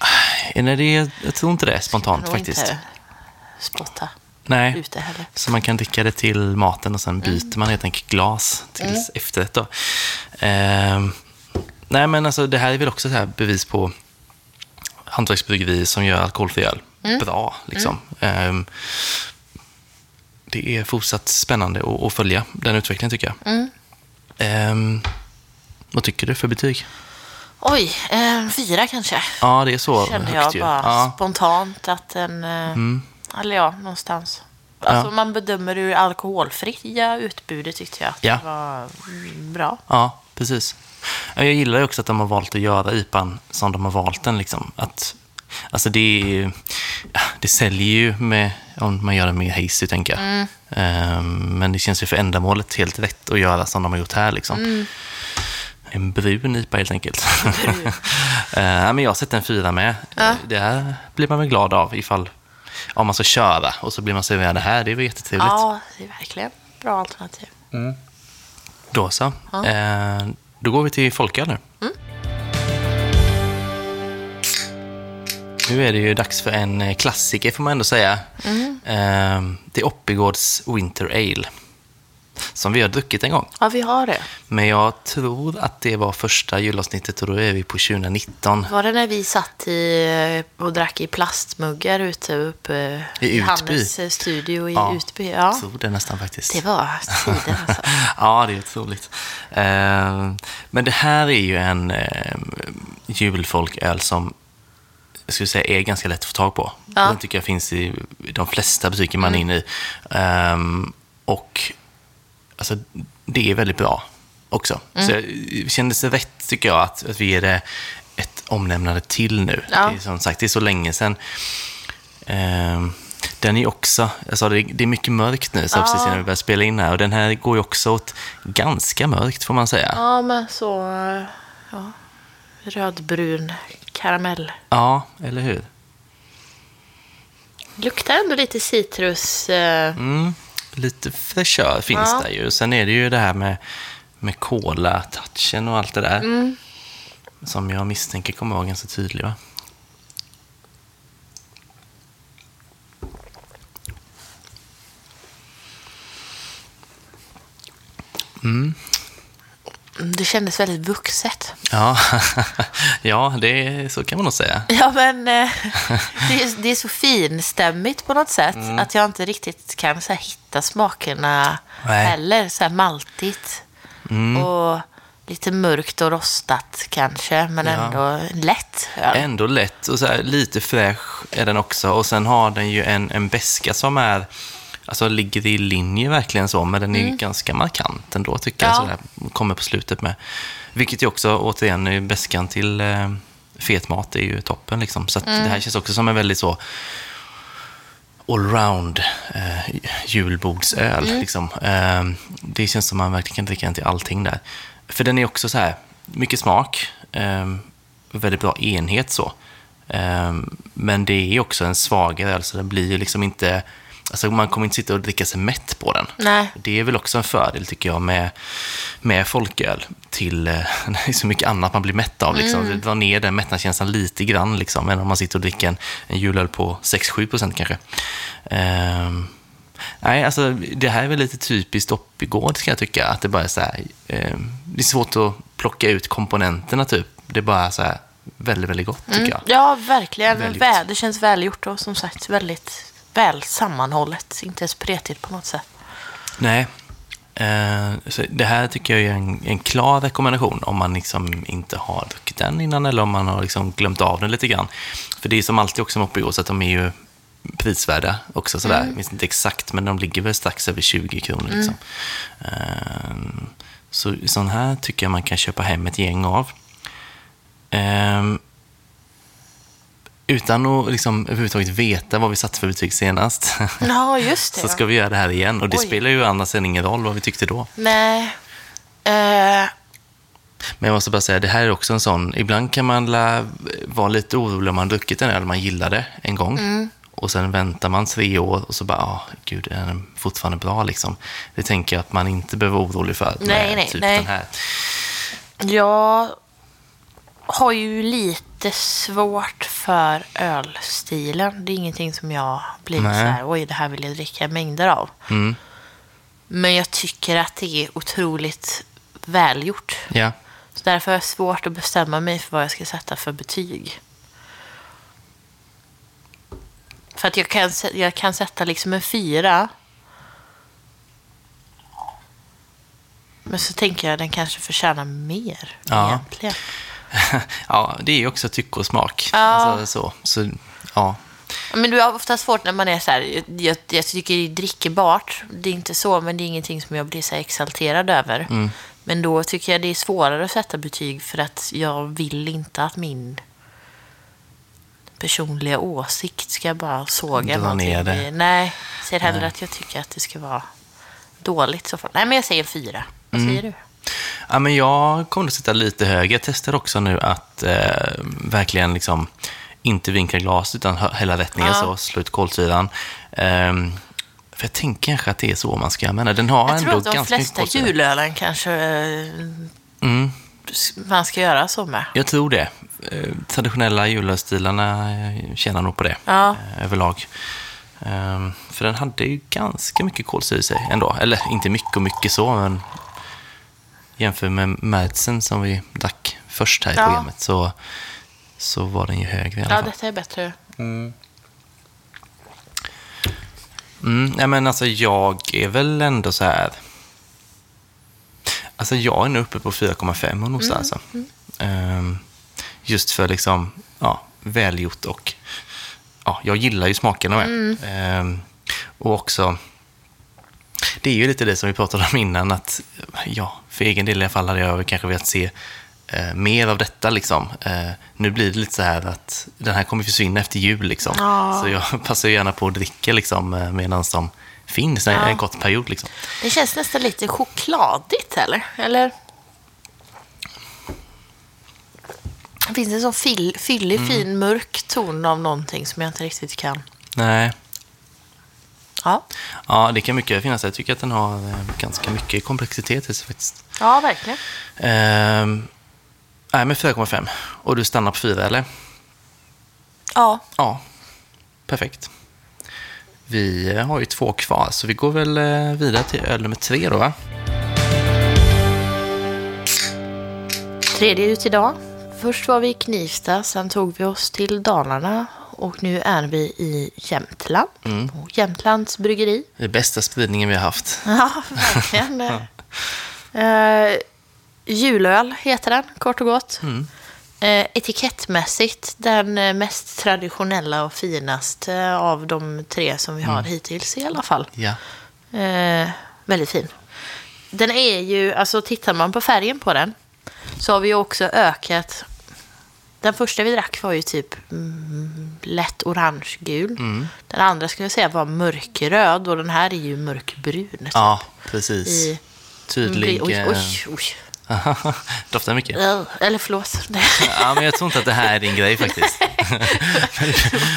Eh, Nej, det, jag tror inte det spontant Nog faktiskt. inte spotta Nej. ute heller. Så man kan dricka det till maten och sen Mm. byter man helt enkelt glas till efterrätt. Då. Ehm, nej, men alltså, det här är väl också så här bevis på hantverksbryggerier som gör alkoholfri öl Mm. bra. Liksom. Ehm, det är fortsatt spännande att, att följa den utvecklingen tycker jag. Mm. Ehm, vad tycker du för betyg? Oj, en fyra kanske. Ja, det är så Kände jag ju. bara Ja. spontant att den... eh, Eller ja, någonstans. Alltså Ja. man bedömer ur alkoholfria utbudet tyckte jag att Ja. det var mm, bra. Ja, precis. Ja, Jag gillar ju också att de har valt att göra IPAn som de har valt den. Liksom. Att, alltså det, ju- ja, det säljer ju med, om man gör det mer hazy, tänker jag. Ehm, men det känns ju för ändamålet helt rätt att göra som de har gjort här. Liksom. En brun IPA helt enkelt. Ja, men jag har sett en fyra med. Ja. Det här blir man väl glad av ifall om man ska köra och så blir man serverad det här. Det är väl jättetrevligt. Ja, det är verkligen bra alternativ. Då så. Eh, då går vi till folköl nu. Nu är det ju dags för en eh, klassiker får man ändå säga. Eh, det är Oppigårds Winter Ale. Som vi har druckit en gång. Ja, vi har det. Men jag tror att det var första julavsnittet och då är vi på 2019. Var det när vi satt i, eh, och drack i plastmuggar ute uppe I Utby. Hannes eh, studio i Ja, Utby? Ja, Jag tror det nästan faktiskt. det var tiden alltså. ja, det är otroligt. Eh, men det här är ju en eh, julfolköl som jag skulle säga är ganska lätt att få tag på. Ja. Den tycker jag finns i de flesta butiker man är inne i. Ehm, och alltså, det är väldigt bra också. Så det kändes det rätt, tycker jag, att, att vi ger det ett omnämnande till nu. Ja. Det är, som sagt, det är så länge sedan. Ehm, den är också, alltså det, det är mycket mörkt nu, så Ja. precis innan vi börjar spela in här. Och den här går ju också åt ganska mörkt, får man säga. Ja, men så... Ja, rödbrun karamell. Ja, eller hur? Luktar ändå lite citrus. eh, Mm, lite fräschör finns Ja. där ju. Sen är det ju det här med, med cola-touchen och allt det där. Mm. Som jag misstänker kommer vara ganska tydlig, va? Det kändes väldigt vuxet. Ja, ja det, så kan man nog säga. Ja, men eh, det, är, det är så finstämmigt på något sätt Mm. att jag inte riktigt kan så här, hitta smakerna Nej. heller. Så här maltigt Mm. och lite mörkt och rostat kanske, men Ja. ändå lätt öl. Ändå lätt och så här, lite fräsch är den också. Och sen har den ju en, en beska som är, alltså ligger i linje verkligen så, men den är ju ganska markant ändå tycker jag. Mm. Ja. Så där, kommer på slutet med. Vilket ju också, återigen, är beskan till eh, fet mat är ju toppen liksom. Så Mm. det här känns också som en väldigt så allround eh, julbordsöl. Liksom. Eh, det känns som man verkligen kan dricka den till allting där. För den är också så här, mycket smak, eh, väldigt bra enhet så. Eh, men det är också en svagare öl, så den blir ju liksom inte... Alltså man kommer inte sitta och dricka sig mätt på den. Nej. Det är väl också en fördel tycker jag med, med folköl till eh, det är så mycket annat man blir mätt av. Liksom. Det drar ner den mättnadskänslan lite grann, liksom, än om man sitter och dricker en, en julöl på 6-7 procent kanske. Ehm, nej, alltså det här är väl lite typiskt Oppigård ska jag tycka. Att det bara är så här, ehm, det är svårt att plocka ut komponenterna typ. Det är bara så här väldigt, väldigt gott tycker jag. Ja, verkligen. Väldigt. Vä- Det känns välgjort och som sagt väldigt väl sammanhållet. Inte spretigt på något sätt. Nej. Eh, så det här tycker jag är en, en klar rekommendation om man liksom inte har druckit den innan eller om man har liksom glömt av den lite grann. För det är som alltid också med så att de är ju prisvärda också sådär. Jag minns inte exakt, men de ligger väl strax över 20 kronor. Liksom. Eh, så sån här tycker jag man kan köpa hem ett gäng av. Ehm, utan att liksom överhuvudtaget veta vad vi satte för betyg senast. Ja, just det. så ja. ska vi göra det här igen. Och det Oj. spelar ju annars ingen roll vad vi tyckte då. Nej. Eh, Men jag måste bara säga, det här är också en sån... Ibland kan man la, vara lite orolig om man druckit en öl man gillade en gång. Mm. Och sen väntar man tre år och så bara, ah, gud, är den fortfarande bra liksom? Det tänker jag att man inte behöver vara orolig för med Nej, nej, typ nej. den här. jag har ju lite svårt för ölstilen. Det är ingenting som jag blir Nej. så här, oj, det här vill jag dricka mängder av. Mm. Men jag tycker att det är otroligt välgjort. Ja. Så därför har jag svårt att bestämma mig för vad jag ska sätta för betyg. För att jag kan, jag kan sätta liksom en fyra. Men så tänker jag att den kanske förtjänar mer Ja. egentligen. ja, det är ju också tycke och smak. Ja. Alltså, så. så, ja. Men du har ofta svårt när man är så här, jag, jag, tycker det är drickbart. Det är inte så, men det är ingenting som jag blir så exalterad över. Mm. Men då tycker jag det är svårare att sätta betyg för att jag vill inte att min personliga åsikt ska bara såga Dra ner det. i- Nej, jag säger hellre att jag tycker att det ska vara dåligt. Så fall. Nej, men jag säger fyra. Vad Mm. säger du? Ja, men jag kommer att sätta lite högre. Jag testar också nu att eh, verkligen liksom inte vinkla glas utan hälla rätt ner Ja. så, slå ut kolsyran. Ehm, för jag tänker kanske att det är så man ska använda. Den har Jag ändå tror att de ganska mycket flesta julölen kanske eh, Mm, man ska göra så med. jag tror det. Eh, traditionella julölstilarna eh, tjänar nog på det Ja. överlag. Ehm, för den hade ju ganska mycket kolsyra i sig ändå. Eller inte mycket och mycket så, men jämför med Märtsen som vi drack först här i Ja. programmet så, så var den ju högre i alla Ja, fall. detta är bättre. Mm, nej men alltså jag är väl ändå så här... Alltså jag är nu uppe på 4,5 och nog så alltså. Ehm, just för liksom, ja, välgjort och ja, jag gillar ju smakerna med. Ehm, och också, det är ju lite det som vi pratade om innan, att ja, för egen del i alla fall hade jag kanske velat se eh, mer av detta liksom. Eh, nu blir det lite så här att den här kommer försvinna efter jul liksom. Ja. Så jag passar ju gärna på att dricka liksom eh, medan de finns Ja. en kort period liksom. Det känns nästan lite chokladigt, eller? Eller? Det finns en sån fyllig, Mm. fin, mörk ton av någonting som jag inte riktigt kan. Nej, Ja, ja det kan mycket finnas. Jag tycker att den har eh, ganska mycket komplexitet i sig faktiskt. ja verkligen. Ehm, nej, men 4,5. Och du stannar på 4 eller? Ja, Ja, perfekt. Vi eh, har ju två kvar, så vi går väl eh, vidare till öl nummer tre då, va? tredje ut idag. Först var vi i Knivsta, sen tog vi oss till Dalarna och nu är vi i Jämtland. Mm. På Jämtlands bryggeri. Det är bästa spridningen vi har haft. Ja, verkligen. Eh, julöl heter den, kort och gott. Mm. Eh, etikettmässigt den mest traditionella och finaste av de tre som vi har hittills i alla fall. Ja. Eh, väldigt fin. Den är ju, alltså tittar man på färgen på den så har vi också ökat Den första vi drack var ju typ mm, lätt orange-gul. Mm. Den andra skulle jag säga var mörkröd och den här är ju mörkbrun. typ. Ja, precis. I, Tydlig... oj, eh, oj, oj. Doftar mycket. Eller förlåt. Ja, men jag tror inte att det här är din grej faktiskt.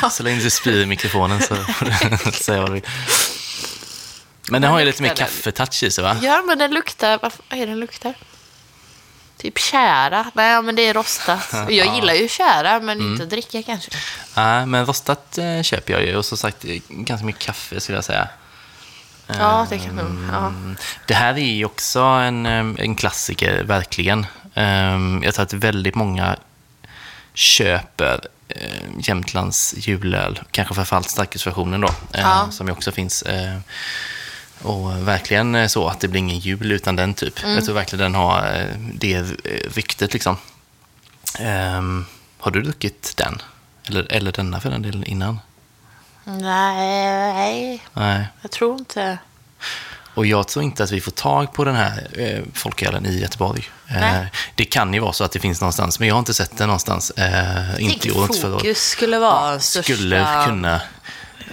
så länge du spyr i mikrofonen så får du säga vad du vill. Men den har ju lite mer den? kaffetouch i sig, va? Ja, men den luktar... Vad vad är det den luktar? Typ kära. Nej, men det är rostat. Jag gillar ju kära, men Mm. inte att dricka kanske. Ja, men rostat eh, köper jag ju och så sagt ganska mycket kaffe skulle jag säga. Ja, det kan nog... Ja. Mm. Det här är ju också en, eh, en klassiker, verkligen. Ehm, Jag tror att väldigt många köper Jämtlands julöl, kanske framförallt starkölsversionen då, Ja. som ju också finns. Eh, Och verkligen eh, så att det blir ingen jul utan den typ. Mm. Jag tror verkligen den har eh, det eh, ryktet liksom. Ehm, Har du druckit den? Eller, eller denna för den delen innan? Nej, Nej. jag tror inte... Och jag tror inte att vi får tag på den här eh, folkölen i Göteborg. Eh, det kan ju vara så att det finns någonstans, men jag har inte sett den någonstans. Eh, inte i år, inte förra året. Fokus skulle vara största Skulle kunna.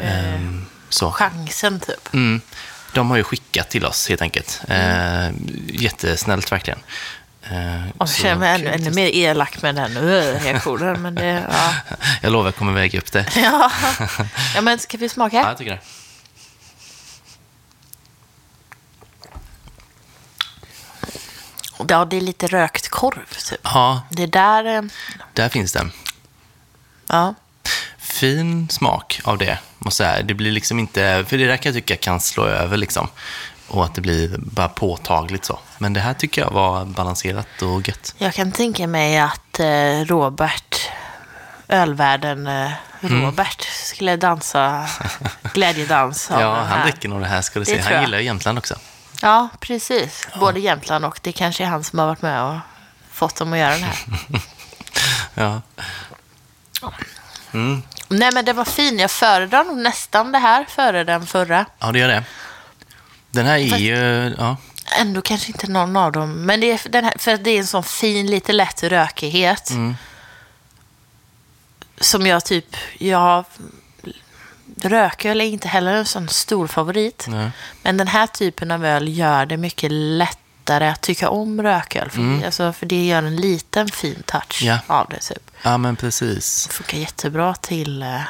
ehm, så. chansen, typ. Mm. De har ju skickat till oss helt enkelt. Eh, jättesnällt verkligen. Eh, Och så känner jag mig ännu, mer elak med den reaktionen. Men det, ja. Jag lovar, jag kommer väga upp det. ja. ja, men ska vi smaka? Ja, jag tycker det. Ja, det är lite rökt korv, typ. Ja, Det där... eh, där finns den. Ja. Fin smak av det, måste jag säga. Det blir liksom inte, för det där kan jag tycka kan slå över liksom. Och att det blir bara påtagligt så. Men det här tycker jag var balanserat och gött. Jag kan tänka mig att eh, Robert, ölvärden eh, Mm. Robert, skulle dansa glädjedans. Ja, han här. dricker nog det här ska du se. Han gillar ju Jämtland också. Ja, precis. Både Jämtland och det kanske är han som har varit med och fått dem att göra det här. Ja. Mm. Nej, men det var fin. Jag föredrar nog nästan det här före den förra. ja, det gör det. Den här är ju, ja, Ändå kanske inte någon av dem. Men det är, den här, för att det är en sån fin, lite lätt rökighet. Mm. Som jag typ, jag rököl är inte heller en sån stor favorit. nej. Men den här typen av öl gör det mycket lättare att tycka om rököl. För, alltså, för det gör en liten fin touch Mm. Ja. av det. Typ. Ja men precis. Det funkar jättebra till eh,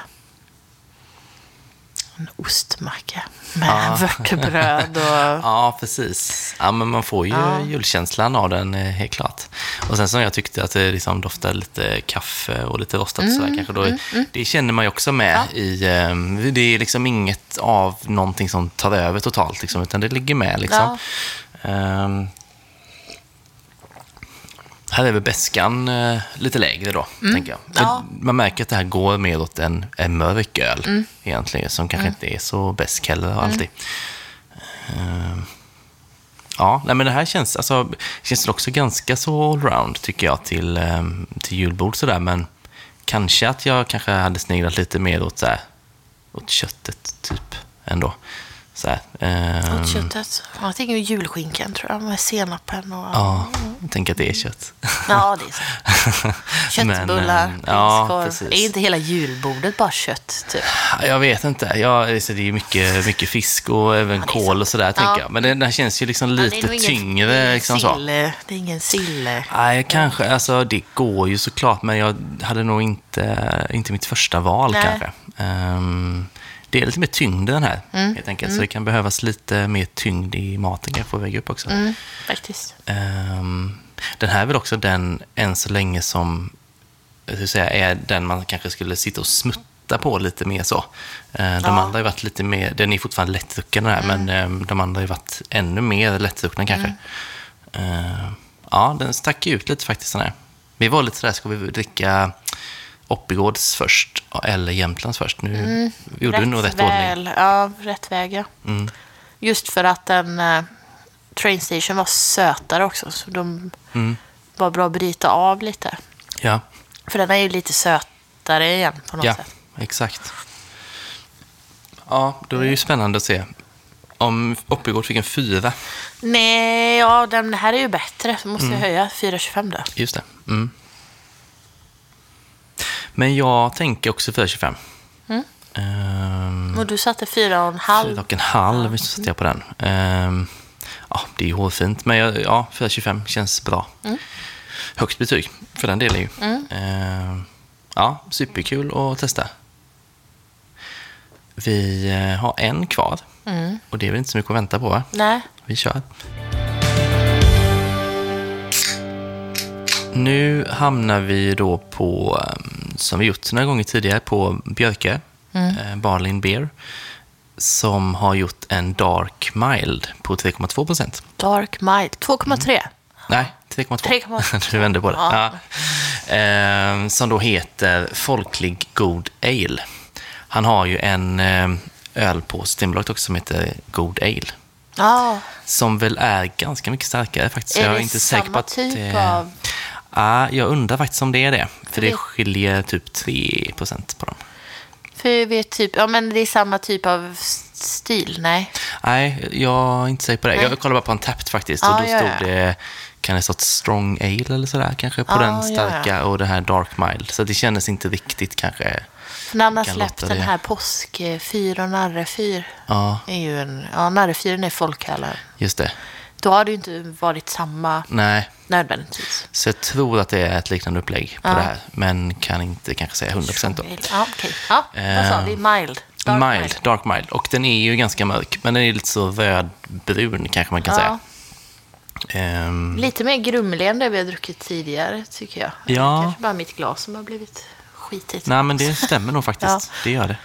en ostmacka med Ja. vörtebröd och... Ja, precis. Ja, men man får ju Ja. julkänslan av den, eh, helt klart. Och sen som jag tyckte att det liksom doftade lite kaffe och lite rostat Mm, sådär kanske. Då, Det känner man ju också med i... eh, Det är liksom inget av någonting som tar över totalt, liksom, utan det ligger med. Liksom. Ehm, här är väl bäskan eh, lite lägre då, tänker jag. För Mm. Ja. Man märker att det här går mer åt en, en mörk öl Mm. egentligen, som kanske inte är så bäsk heller alltid. Ehm, ja, nej, men det här känns, alltså, känns också ganska så allround tycker jag till, ehm, till julbord sådär, men kanske att jag kanske hade sneglat lite mer åt, så här, åt köttet typ ändå. Så här, ehm, Och köttet. Jag tänker julskinkan tror jag, med senapen och... Ja, jag tänker att det är kött. Ja, det är så. Köttbullar, Men, eh, ja. Är inte hela julbordet bara kött, typ? Jag vet inte. Ja, så det är ju mycket, mycket fisk och även Ja, det är kål och sådär, Ja. tänker jag. Men det, det här känns ju liksom Ja, det är lite ingen- tyngre. Liksom så. sill, Det är ingen sill. Nej, kanske. Alltså, det går ju såklart, men jag hade nog inte, inte mitt första val Nej. kanske. Ehm, det är lite mer tyngd i den här, Mm. helt enkelt. Så det kan behövas lite mer tyngd i maten kanske, att väga upp också. Mm, faktiskt. Ehm, den här är väl också den, än så länge, som skulle säga, är den man kanske skulle sitta och smutta på lite mer så. Eh, de Ja. andra har varit lite mer, den är fortfarande lättdrucken den här, men eh, de andra har varit ännu mer lättdruckna kanske. Eh, ja, den stack ut lite faktiskt den här. Vi var lite sådär, ska vi dricka Oppigårds först eller Jämtlands först? Nu gjorde du nog rätt ordning. väl, Ja, rätt väg, ja. Mm. Just för att den uh, train station var sötare också, så de Mm. var bra att bryta av lite. Ja, För den är ju lite sötare igen på något ja sätt. exakt. Ja, då är det ju spännande att se om Oppigård fick en fyra. Nej, ja, den här är ju bättre. Så måste Mm. jag höja 4,25 då. Just det. Mm. Men jag tänker också 4,25. Ehm, Och du satte fyra och en halv. Fyra och en halv så satte jag på den. Ehm, ja, det är ju hårfint, men jag, ja, 4,25 känns bra. Högst betyg för den delen ju. Ehm, ja, superkul att testa. Vi eh, har en kvar och det är väl inte så mycket att vänta på va? Nej. Vi kör. Nu hamnar vi då på, som vi gjort några gånger tidigare, på Björke, eh, Barlin Beer, som har gjort en Dark Mild på 3,2 procent. Dark Mild. 2,3. Nej, 3,2. 3,2. du vände på det. Ja. Ja. Eh, som då heter Folklig God Ale. Han har ju en eh, öl på Systembolaget också som heter God Ale. Ja. Som väl är ganska mycket starkare faktiskt. Är jag är det inte säker på samma att typ av- Ja, jag undrar faktiskt om det är det. För det skiljer typ 3 procent på dem. För vi vet typ, ja men det är samma typ av stil, nej. Nej, jag är inte säker på det. Nej. Jag kollade bara på en Tapped faktiskt. Ja, och då ja, stod ja. det, kan det stått Strong Ale eller sådär kanske på Ja, den starka ja. och det här Dark Mild. Så det kändes inte riktigt kanske... För när han har släppt den här påskfyr och narrefyr. Ja, är ju en, ja narrefyren är folkölen. just det. Då har det ju inte varit samma Nej, nödvändigtvis. så jag tror att det är ett liknande upplägg på Ja. det här. Men kan inte kanske säga 100 procent då. Ja, okej. Ja, vad sa vi? Mild. Dark mild, dark mild. Och den är ju ganska mörk, men den är lite så rödbrun kanske man kan Ja. säga. Ehm, Lite mer grumlig än det vi har druckit tidigare, tycker jag. Ja. Kanske bara mitt glas som har blivit skitigt. nej, men det stämmer nog faktiskt. Ja. Det gör det.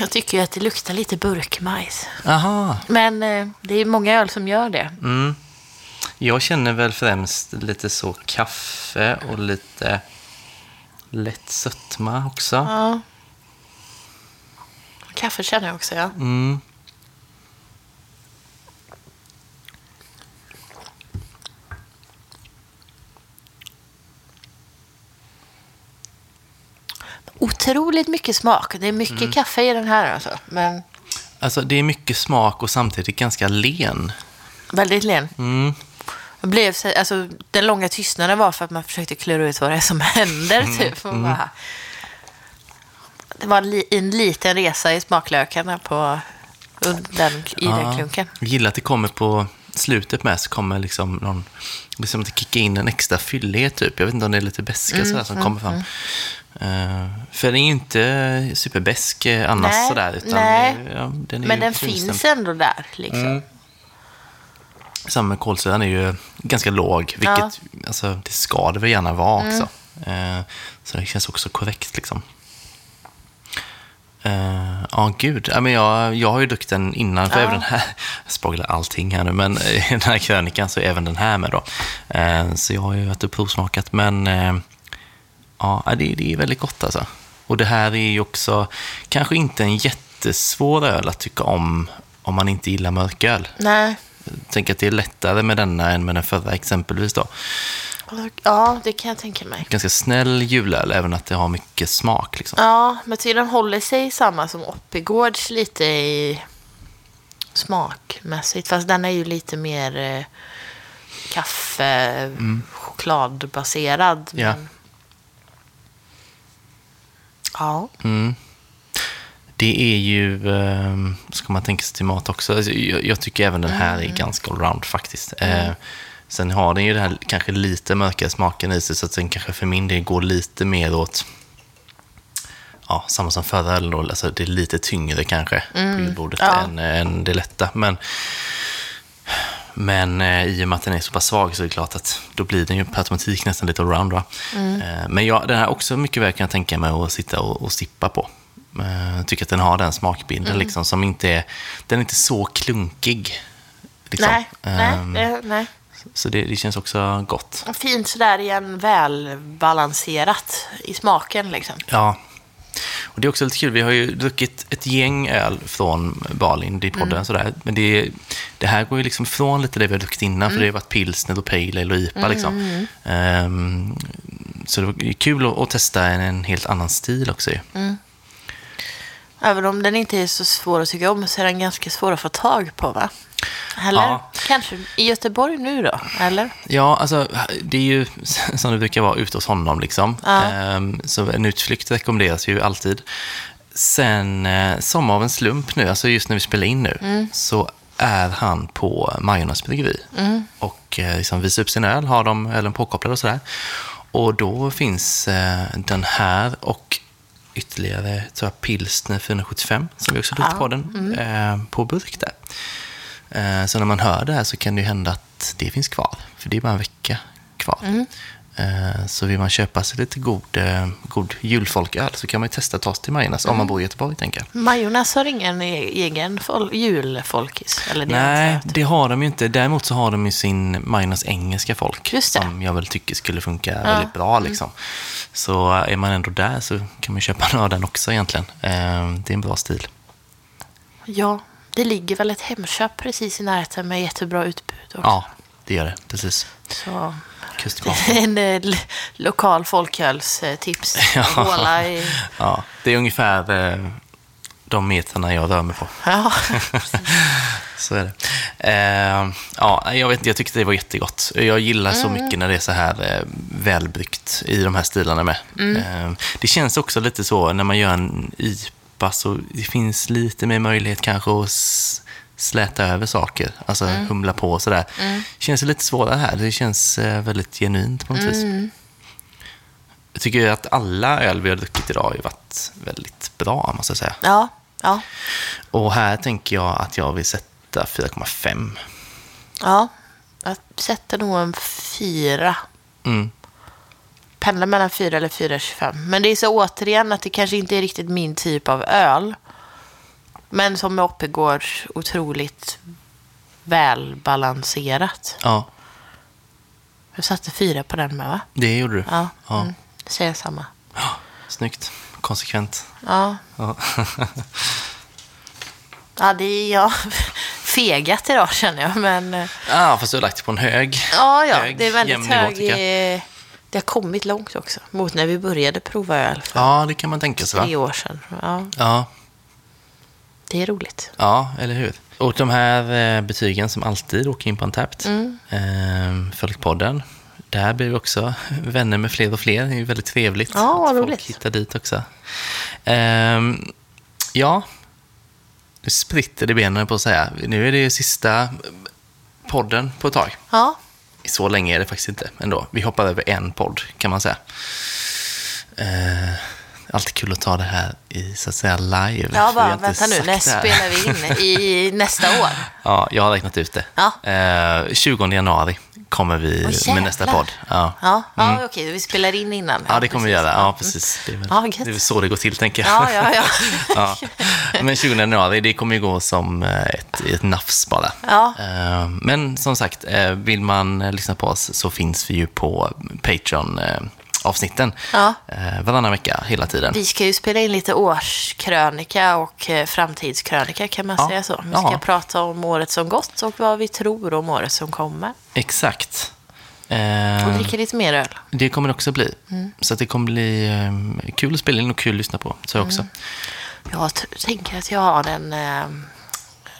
Jag tycker ju att det luktar lite burkmajs. Aha. Men eh, det är många öl som gör det. Mm. Jag känner väl främst lite så kaffe och lite lätt sötma också. Ja. Kaffe känner jag också, ja. Mm. Otroligt mycket smak. Det är mycket Mm. kaffe i den här alltså. Men Alltså, det är mycket smak och samtidigt ganska len. väldigt len. Mm. Jag blev, så- alltså, den långa tystnaden var för att man försökte klura ut vad det är som händer. Mm. Typ. Bara, det var li, en liten resa i smaklökarna på den, i den klunken. Jag gillar att det kommer på slutet med så kommer liksom någon, det är som att det kickar in en extra fyllighet typ. Jag vet inte om det är lite beska Mm, sådär som kommer fram. Eh, för den är ju inte superbesk eh, annars Nej, sådär. Utan nej. Ja, den är Men ju den finns ändå där. Liksom. Mm. Samma med kolsyran är ju ganska låg, vilket alltså, det ska det väl gärna vara Mm. också. Eh, så det känns också korrekt liksom. Eh, Ja, gud. Ja, men jag, jag har ju druckit den innan, för Ja. även den här, jag spoilar allting här nu, men i den här krönikan så är även den här med då. Eh, Så jag har ju varit och provsmakat, men eh, ja, det, det är väldigt gott alltså. Och det här är ju också kanske inte en jättesvår öl att tycka om, om man inte gillar mörköl. Nej. Jag tänker att det är lättare med denna än med den förra exempelvis då. Ja, det kan jag tänka mig. Ganska snäll julöl, även att det har mycket smak liksom. Ja, men den håller sig samma som Oppigårds lite i smakmässigt. Fast den är ju lite mer eh, kaffe, chokladbaserad. Ja. Men... Ja. Mm. Det är ju, eh, ska man tänka sig till mat också, alltså, jag, jag tycker även den här är ganska allround faktiskt. Eh, sen har den ju den här kanske lite mörkare smaken i sig, så att den kanske för min del går lite mer åt, ja, samma som förra ölen alltså det är lite tyngre kanske på julbordet ja. än, än det lätta. Men, men eh, i och med att den är så pass svag så är det klart att då blir den ju per automatik nästan lite allround. Va? Eh, men jag, den här också mycket väl kan jag tänka mig att sitta och, och sippa på. Eh, Jag tycker att den har den smakbilden liksom, som inte är, den är inte så klunkig. Liksom. Nej, Ehm, nej, nej. Så det, det känns också gott. Fint sådär igen, välbalanserat i smaken liksom. Ja. Och det är också lite kul, vi har ju druckit ett gäng öl från Balin i podden. Sådär. Men det, det här går ju liksom ifrån lite det vi har druckit innan, för det har varit pilsner och pale ale och IPA. Liksom. Ehm, så det var kul att, att testa en, en helt annan stil också. Ju. Även om den inte är så svår att tycka om så är den ganska svår att få tag på va? Eller? Ja. Kanske i Göteborg nu då? Eller? Ja, alltså det är ju som det brukar vara ute hos honom liksom. Ja. Ehm, så en utflykt rekommenderas ju alltid. Sen, eh, som av en slump nu, alltså just när vi spelar in nu, Mm. så är han på Majornas bryggeri. Och eh, liksom visar upp sin öl, har de ölen påkopplad och sådär. Och då finns eh, den här och ytterligare tror jag, pilsner 475 som vi också druckit Ja, på den, eh, på burk där. Eh, Så när man hör det här så kan det hända att det finns kvar, för det är bara en vecka kvar. Eh, Så vill man köpa sig lite god, eh, god julfolköl så kan man ju testa att ta sig till Majornas om man bor i Göteborg, tänker jag. Majornas har ingen e- egen fol- julfolkis? Eller det Nej, det har de ju inte. Däremot så har de ju sin Majornas engelska folk. Som jag väl tycker skulle funka väldigt bra. Liksom. Så är man ändå där så kan man köpa några av den också egentligen. Eh, Det är en bra stil. Ja, det ligger väl ett Hemköp precis i närheten med jättebra utbud också. Ja, det gör det. Precis. Så Kustgatan. en eh, lokal folkölstips. Ja. Håla i... Ja, det är ungefär eh, de metrarna jag rör mig på. Ja. Så är det. Eh, ja, jag, vet, inte, jag tyckte det var jättegott. Jag gillar så mycket när det är så här eh, välbryggt i de här stilarna med. Eh, det känns också lite så när man gör en IPA så det finns lite mer möjlighet kanske att släta över saker, alltså humla på och sådär. Det känns lite svårare här. Det känns eh, väldigt genuint på något vis. Jag tycker att alla öl vi har druckit idag har varit väldigt bra, måste jag säga. ja, ja, Och här tänker jag att jag vill sätta 4,5. ja. Jag sätter nog en fyra. Mm. Pendlar mellan fyra eller 4,25. Men det är så återigen att det kanske inte är riktigt min typ av öl. Men som med Oppigård, otroligt välbalanserat. Ja, Jag satte fyra på den med va? det gjorde du. Ja, Ja. Mm, säger samma. Snyggt. Konsekvent. Ja, Ja. ja det är jag. Fegat idag känner jag, men... eh, ah, fast du har lagt det på en hög. Ja, ja, Hög, det är väldigt hög... eh, Det har kommit långt också, mot när vi började prova öl för Ja, det kan man tänka sig, tre va? år sedan. Ja, Ja, det är roligt. ja, eller hur? Och de här eh, betygen som alltid åker in på Untapped. Mm. Eh, Folkpodden. Där blir vi också vänner med fler och fler. Det är ju väldigt trevligt Ja, att folk roligt. hittar dit också. Ehm, ja, nu spritter det benen på att säga. Nu är det ju sista podden på ett tag. Ja, Så länge är det faktiskt inte ändå. Vi hoppar över en podd kan man säga. Eh, alltid kul att ta det här i så att säga live. ja vi bara vänta nu, när spelar vi in? I nästa år? Ja, jag har räknat ut det. Ja. Eh, 20 januari kommer vi Åh, med nästa podd. Ja. Ja, ja okej, vi spelar in innan. Mm. Ja, det kommer vi precis. göra. Ja, precis. Det är, väl, Ja, det är väl så det går till, tänker jag. Ja, ja, ja. Ja. Men 20 januari, det kommer ju gå som eh, ett, ett nafs bara. Ja. Eh, Men som sagt, eh, vill man lyssna på oss så finns vi ju på Patreon-avsnitten Ja. varannan vecka, hela tiden. Vi ska ju spela in lite årskrönika och eh, framtidskrönika kan man Ja. säga så. Vi ska Ja. prata om året som gått och vad vi tror om året som kommer. Exakt. Och Eh, dricka lite mer öl. Det kommer det också bli. Mm. Så det kommer bli eh, kul att spela in och kul att lyssna på. Så också. Mm. Jag tänker att jag har en eh,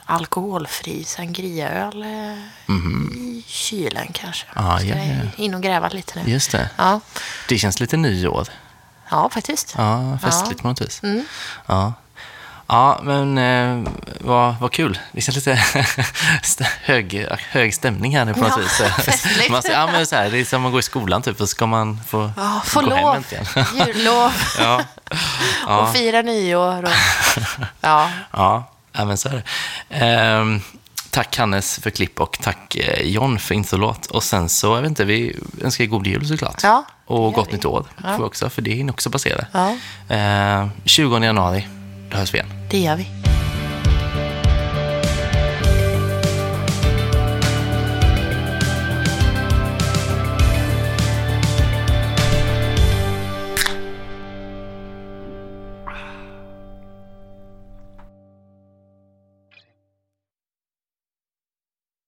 alkoholfri sangriaöl eh, i kylen kanske. Ja, Ska ja, ja. in och gräva lite nu. Just det. Ja. Det känns lite nyår. ja, faktiskt. Ja, festligt på något vis. Mm. Ja. Ja, men eh, vad, vad kul. Det känns lite hög, hög stämning här nu på något Ja, vis. festligt. Man, ja, men så här, det är som att gå i skolan typ, och så ska man få, Ja, få gå hem lov, äntligen. jullov ja. och fira nyår. Och, ja. Ja, ja, men så är det. Ehm, tack Hannes för klipp och tack eh, John för introlåt. Och sen så, jag vet inte, vi önskar god jul såklart. Ja, och gott vi. nytt år vi också, för det hinner också passera. ja, Ehm, 20 januari, då hörs vi igen. det gör vi.